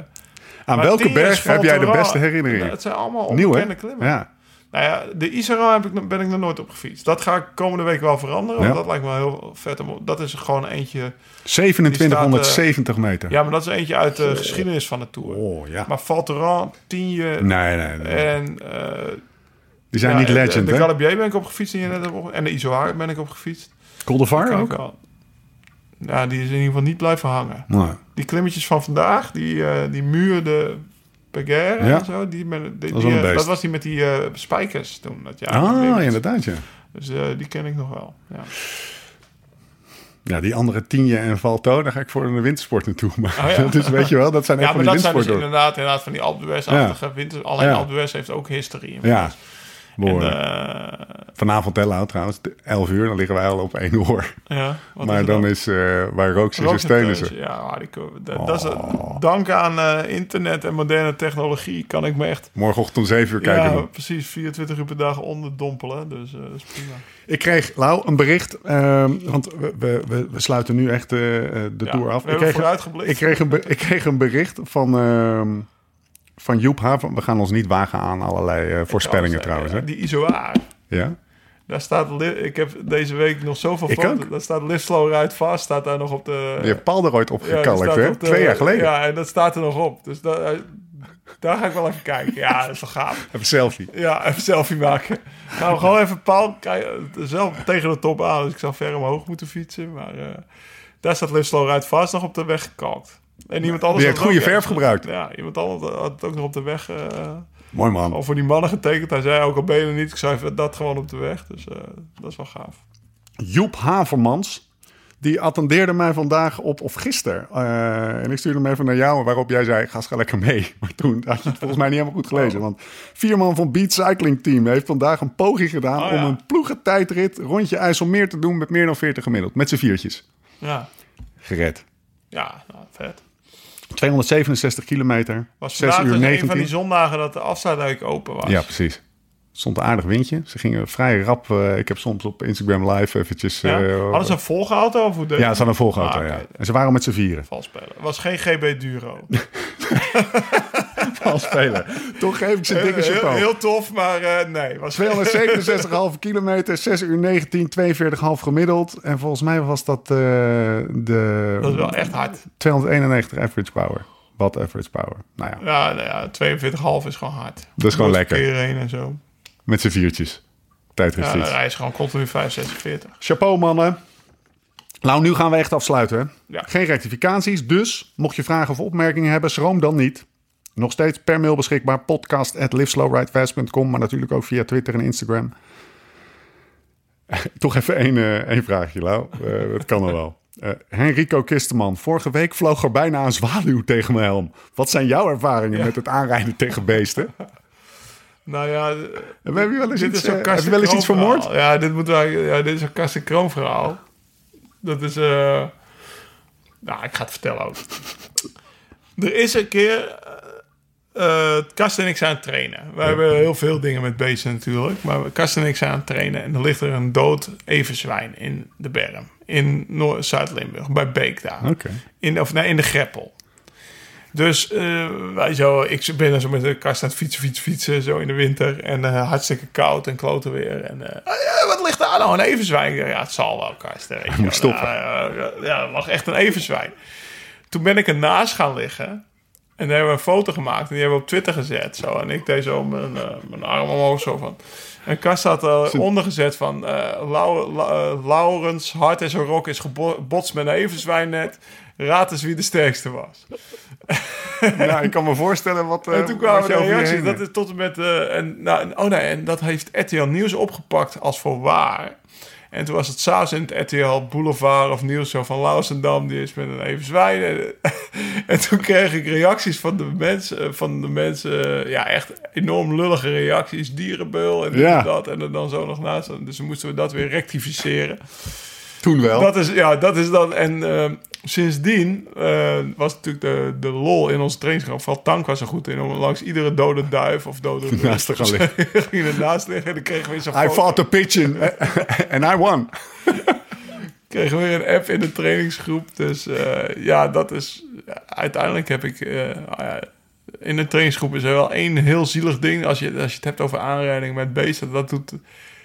Aan welke berg heb jij de beste Thorens, herinneringen? Het zijn allemaal onbekende klimmen. Ja. Nou ja, de Isaran heb ik, ben ik nog nooit op gefietst. Dat ga ik komende week wel veranderen. Ja. Want dat lijkt me heel vet. om- Dat is gewoon eentje... 2770 meter. Ja, maar dat is eentje uit de geschiedenis van de Tour. Oh, ja. Maar Valteran, Tienje Nee, nee, nee. en... eh, Die zijn ja, niet de- legend, De, hè? Galibier ben ik op gefietst net op- en de Izoar ben ik op gefietst. Col de Var ook? wel. Ja, die is in ieder geval niet blijven hangen. Nee. Die klimmetjes van vandaag, die, eh, die muur de Peguerre Ja. en zo, die, ben, die, Dat is die, wel een eh, dat was die met die eh, spijkers toen. Dat jaar. Ah, inderdaad, ja. Dus die ken ik nog wel. Ja. Ja, die andere Tienje en Valto, daar ga ik voor de wintersport naartoe. Maar Oh, ja. dat is, weet je wel, dat zijn echt Ja, van maar die dat zijn dus inderdaad, inderdaad van die Alpe d'Huez-achtige winter. Alleen Ja. Alpe heeft ook historie. Ja, En, eh, Vanavond tellen trouwens, 11 uur, dan liggen wij al op één oor. ja, maar dan is, eh waar rook ze, zijn ze. Ja, die dat, dat is, Oh. dank aan eh, internet en moderne technologie kan ik me echt Morgenochtend om 7 uur kijken. ja, precies 24 uur per dag onderdompelen. Dus dat is prima. Ik kreeg, Lau, een bericht. ehm, want we, we, we, we sluiten nu echt de Ja, tour af. we Ik hebben kreeg, ik, kreeg een, ik kreeg een bericht van, ehm, van Joep Haven. We gaan ons niet wagen aan allerlei eh, voorspellingen trouwens. Hè? Die Izoar. Ja? Daar staat, ik heb deze week nog zoveel ook. Daar staat Live Slow Ride Fast, staat daar nog op de... Je hebt Paul er ooit Ja, die opgekalkt, staat hè? op de- Twee jaar geleden. Ja, en dat staat er nog op. Dus da- eh, daar ga ik wel even kijken. Ja, dat is wel gaaf. Even een selfie. Ja, even selfie maken. Nou, gewoon even Paul kijken, zelf tegen de top aan. Dus ik zou ver omhoog moeten fietsen. Maar eh, daar staat Live Slow Ride Fast nog op de weg gekalkt. En iemand anders Die heeft goede ook- verf gebruikt. Ja, iemand anders had het ook nog op de weg... eh, Mooi man. al voor die mannen getekend. Hij zei ook al ben je er niet. Ik zei dat gewoon op de weg. Dus eh, dat is wel gaaf. Joep Havermans. Die attendeerde mij vandaag op, of gisteren. eh, en ik stuurde hem even naar jou, waarop jij zei: ga eens lekker mee. Maar toen had je het volgens mij niet helemaal goed gelezen. Want vier man van Beat Cycling Team heeft vandaag een poging gedaan Oh, ja. om een ploegentijdrit rondje IJsselmeer te doen met meer dan 40 gemiddeld. Met z'n viertjes. Ja, Gered. ja nou, vet. 267 kilometer. Was 6 vandaag uur dus een 19. van die zondagen dat de afsluitdijk open was. Ja, precies. Stond een aardig windje. Ze gingen vrij rap. eh, ik heb soms op Instagram live eventjes... Ja? eh, Hadden ze een volgeauto of hoe deed ja, ze hadden een volgauto, Ah, ja. En ze waren met z'n vieren. Vals spelen. Het was geen GB Duro. Als speler. Toch geef ik ze een dikke chapeau. heel tof, maar eh, nee. Was 267,5 kilometer, 6 uur 19, 42,5 gemiddeld. En volgens mij was dat eh, de Dat is wel echt hard. 291 average power. Wat average power. Nou ja, Ja, nou ja 42,5 is gewoon hard. Dat is gewoon lekker. en zo. met z'n viertjes. Ja, Tijdritfiets. rijden ze gewoon continu 5, 46. Chapeau mannen. Nou, nu gaan we echt afsluiten. hè? Ja. Geen rectificaties, dus mocht je vragen of opmerkingen hebben, schroom dan niet. Nog steeds per mail beschikbaar, podcast at liveslowridefast.com, maar natuurlijk ook via Twitter en Instagram. Toch even één, eh, één vraagje, Lau. Eh, dat kan er wel. Eh Henrico Kisteman, vorige week vloog er bijna een zwaluw tegen mijn helm. Wat zijn jouw ervaringen met het aanrijden tegen beesten? Nou ja, Heb je wel eens iets, heb je wel eens iets vermoord? Ja, dit, moet wel, ja, dit is een Karsten Kroon verhaal. Dat is... nou, ik ga het vertellen ook. Er is een keer... eh Karsten en ik zijn aan het trainen. We hebben heel veel dingen met beesten natuurlijk. Maar Karsten en ik zijn aan het trainen. En er ligt er een dood everzwijn in de berm. In Noord- Zuid-Limburg. Bij Beek daar. In, of nee, in de Greppel. Dus eh, wij zo, ik ben er zo met de kast aan het fietsen, fietsen, fietsen, zo in de winter. En eh, hartstikke koud en kloten weer. En eh, "Ah, ja, wat ligt daar nou? Een everzwijn? Ja, het zal wel, kast. Weet je moet stoppen. Nou, ja, het lag echt een everzwijn. Toen ben ik ernaast gaan liggen. En daar hebben we een foto gemaakt. En die hebben we op Twitter gezet. Zo. En ik deed zo mijn, eh, mijn arm omhoog zo van... En Kast had eronder gezet van... eh Lau- La- Laurens, hart en zijn rok is gebotst met een everzwijn net. Raad eens wie de sterkste was. Ja, ik kan me voorstellen wat, En toen kwamen de reacties. Dat is tot en met. en, nou, oh nee, en dat heeft RTL Nieuws opgepakt als voor waar. En toen was het s'avonds in het RTL Boulevard of Nieuws van Lausendam, die is met een even zwijnen. en toen kreeg ik reacties van de mensen, van de mensen, eh, ja, echt enorm lullige reacties, dierenbeul en Ja. en dat. En er dan zo nog naast. Dus moesten we dat weer rectificeren. Toen wel. Dat is, ja, dat is dan. En eh, sindsdien eh, was natuurlijk de, de lol in onze trainingskamp. Vooral Tank was er goed in om langs iedere dode duif of dode Naast te gaan liggen. ging ernaast liggen en dan kregen we weer zo'n I foto. fought the pigeon and I won. Kregen we weer een app in de trainingsgroep. Dus eh, ja, dat is. uiteindelijk heb ik. eh, ah in een trainingsgroep is er wel één heel zielig ding. Als je, als je het hebt over aanrijding met beesten, dat, doet,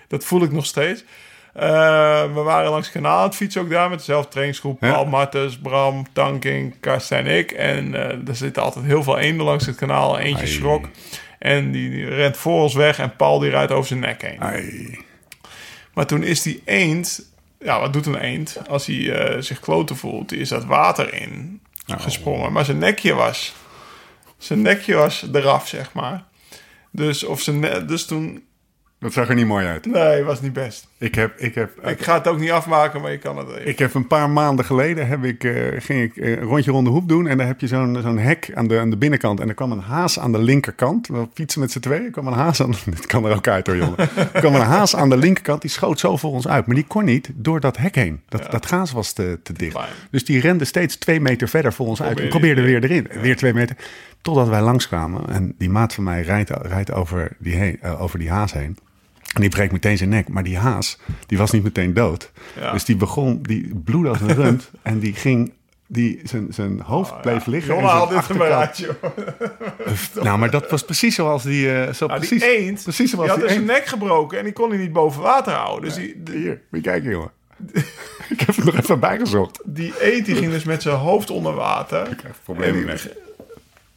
dat voel ik nog steeds. Eh, we waren langs het kanaal aan het fietsen ook daar met dezelfde trainingsgroep. Ja. Paul Martens, Bram, Tanking, Karsten en ik. En eh, er zitten altijd heel veel eenden langs het kanaal. Eentje Ai. schrok. En die, die rent voor ons weg en Paul die rijdt over zijn nek heen. Ai. Maar toen is die eend... Ja, wat doet een eend? Als hij eh, zich kloten voelt, die is dat water in gesprongen. Maar zijn nekje was... Zijn nekje was eraf, zeg maar. Dus, of zijn, ne- dus toen... Dat zag er niet mooi uit. Nee, was niet best. Ik heb, ik heb, Ik ga het ook niet afmaken, maar je kan het even. ik heb een paar maanden geleden heb ik, eh, ging ik eh, een rondje rond de hoep doen. En dan heb je zo'n zo'n hek aan de, aan de binnenkant. En er kwam een haas aan de linkerkant. We fietsen met z'n tweeën. Er kwam een haas aan... Dit kan er ook uit hoor, jongen. Er kwam een haas aan de linkerkant. Die schoot zo voor ons uit. Maar die kon niet door dat hek heen. Dat, dat gaas was te, te dicht. Dus die rende steeds twee meter verder voor ons uit. En Probeerde weer erin. Weer twee meter. Totdat wij langskwamen. En die maat van mij rijdt, rijdt over, die heen, eh, over die haas heen. En die breekt meteen zijn nek. Maar die haas, die was niet meteen dood. Ja. Dus die begon, die bloedde als een rund. en die ging, die, zijn, zijn hoofd bleef liggen. Jongen, en haal dit er maar achterkant- uit, joh. Nou, maar dat was precies zoals die... eh, zo Nou, precies, die eend, precies die had die dus zijn nek gebroken en die kon hij niet boven water houden. Dus die, Hier, moet je kijken, jongen. ik heb het nog even bijgezocht. die eend die ging dus met zijn hoofd onder water. problemen En,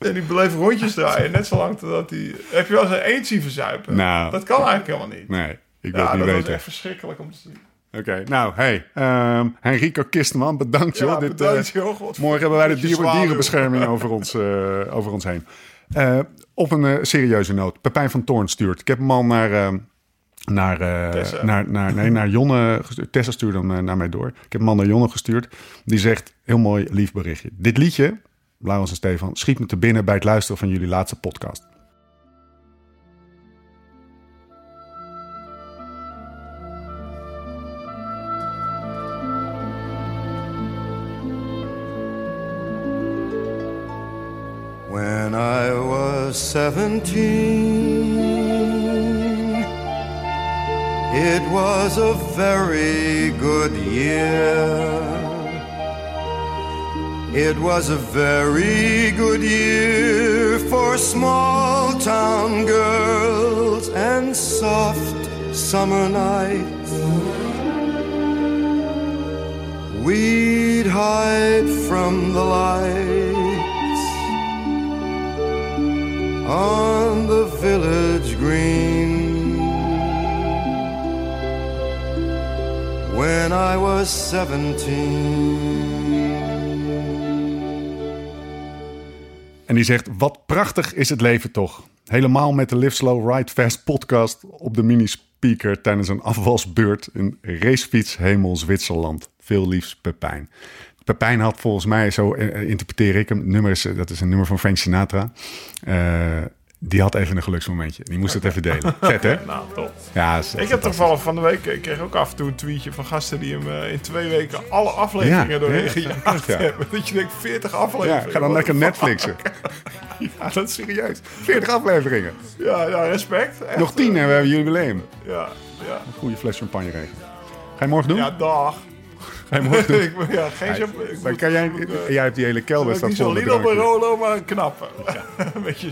en die bleef rondjes draaien, net zolang totdat hij... Heb je wel eens een eend zien verzuipen? Nou. Dat kan eigenlijk helemaal niet. Nee, ik wil ja, het dat niet was weten. echt verschrikkelijk om te zien. Oké, nou, hey. ehm Henrico Kisteman, bedankt joh. Ja, Dit, bedankt, eh, joh. God, morgen hebben wij de dier- dierenbescherming over ons, eh, over ons heen. Eh, op een serieuze noot. Pepijn van Toorn stuurt. Ik heb hem al naar... naar, naar, naar, nee, naar Jonne gestuurd. Tessa stuurde hem naar mij door. Ik heb hem al naar Jonne gestuurd. Die zegt, heel mooi, lief berichtje. Dit liedje, Laurens en Stefan, schiet me te binnen bij het luisteren van jullie laatste podcast. When I was seventeen, it was a very good year. It was a very good year for small town girls and soft summer nights. We'd hide from the lights on the village green. When I was seventeen. En die zegt, wat prachtig is het leven toch. Helemaal met de Live Slow Ride Fast podcast op de mini-speaker tijdens een afwasbeurt in racefiets hemel Zwitserland. Veel liefs Pepijn. Pepijn had volgens mij, zo eh, interpreteer ik hem, nummers, dat is een nummer van Frank Sinatra. Eh, die had even een geluksmomentje. Die moest het even delen. Vet hè? Nou, top. Ja, is- Ik heb toevallig van de week, ik kreeg ook af en toe een tweetje van gasten die hem eh, in twee weken alle afleveringen Ja, doorheen ja, gejaagd ja. hebben. Dat je denkt, 40 ja, afleveringen. ga dan lekker? Netflixen. Ja, dat is serieus. 40 afleveringen. Ja, ja, respect. Echt, Nog 10 en we hebben jubileum. Ja, ja. Goede fles champagne regelen. Ga je morgen doen? Ja, dag. Ga je morgen doen? ik, ja, geen champ- ik Dan moet- kan jij, moet, eh, jij hebt die hele kelder ik staat niet zo'n Lidl drankjes. Barolo, maar een knappe. Een beetje...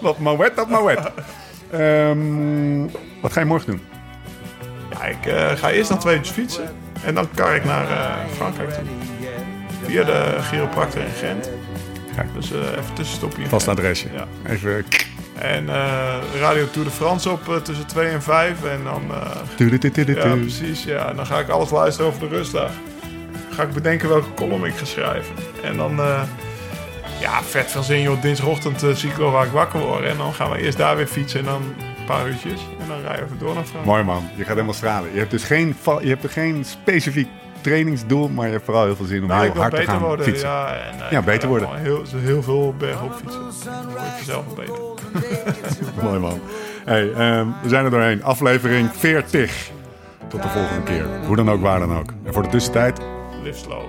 Wat mouet, dat mouet. Ehm, wat ga je morgen doen? Ja, ik eh, ga eerst nog twee uurtjes fietsen. En dan kar ik naar eh, Frankrijk toe. Via de chiropractor in Gent. Kijk. Dus even tussenstopje Vast adresje. Ja. Even... En eh, Radio Tour de France op eh, tussen 2 en 5. En dan, tudutudutudu. ja precies, ja. En dan ga ik alles luisteren over de rustdag. Ga ik bedenken welke column ik ga schrijven. En dan, ja, vet veel zin joh. Dinsdagochtend uh, zie ik wel waar ik wakker word. En dan gaan we eerst daar weer fietsen en dan een paar uurtjes. En dan rijden we door naar Frankrijk. Mooi man, je gaat helemaal stralen. Je hebt dus geen, je hebt er geen specifiek trainingsdoel, maar je hebt vooral heel veel zin om Nou, heel hard te beter gaan worden. fietsen. Ja, en, eh, Ja, beter worden. Heel, heel veel bergop fietsen. Dan word je zelf beter. Mooi man. Hey, ehm, we zijn er doorheen. Aflevering 40. Tot de volgende keer. Hoe dan ook, waar dan ook. En voor de tussentijd, Live slow.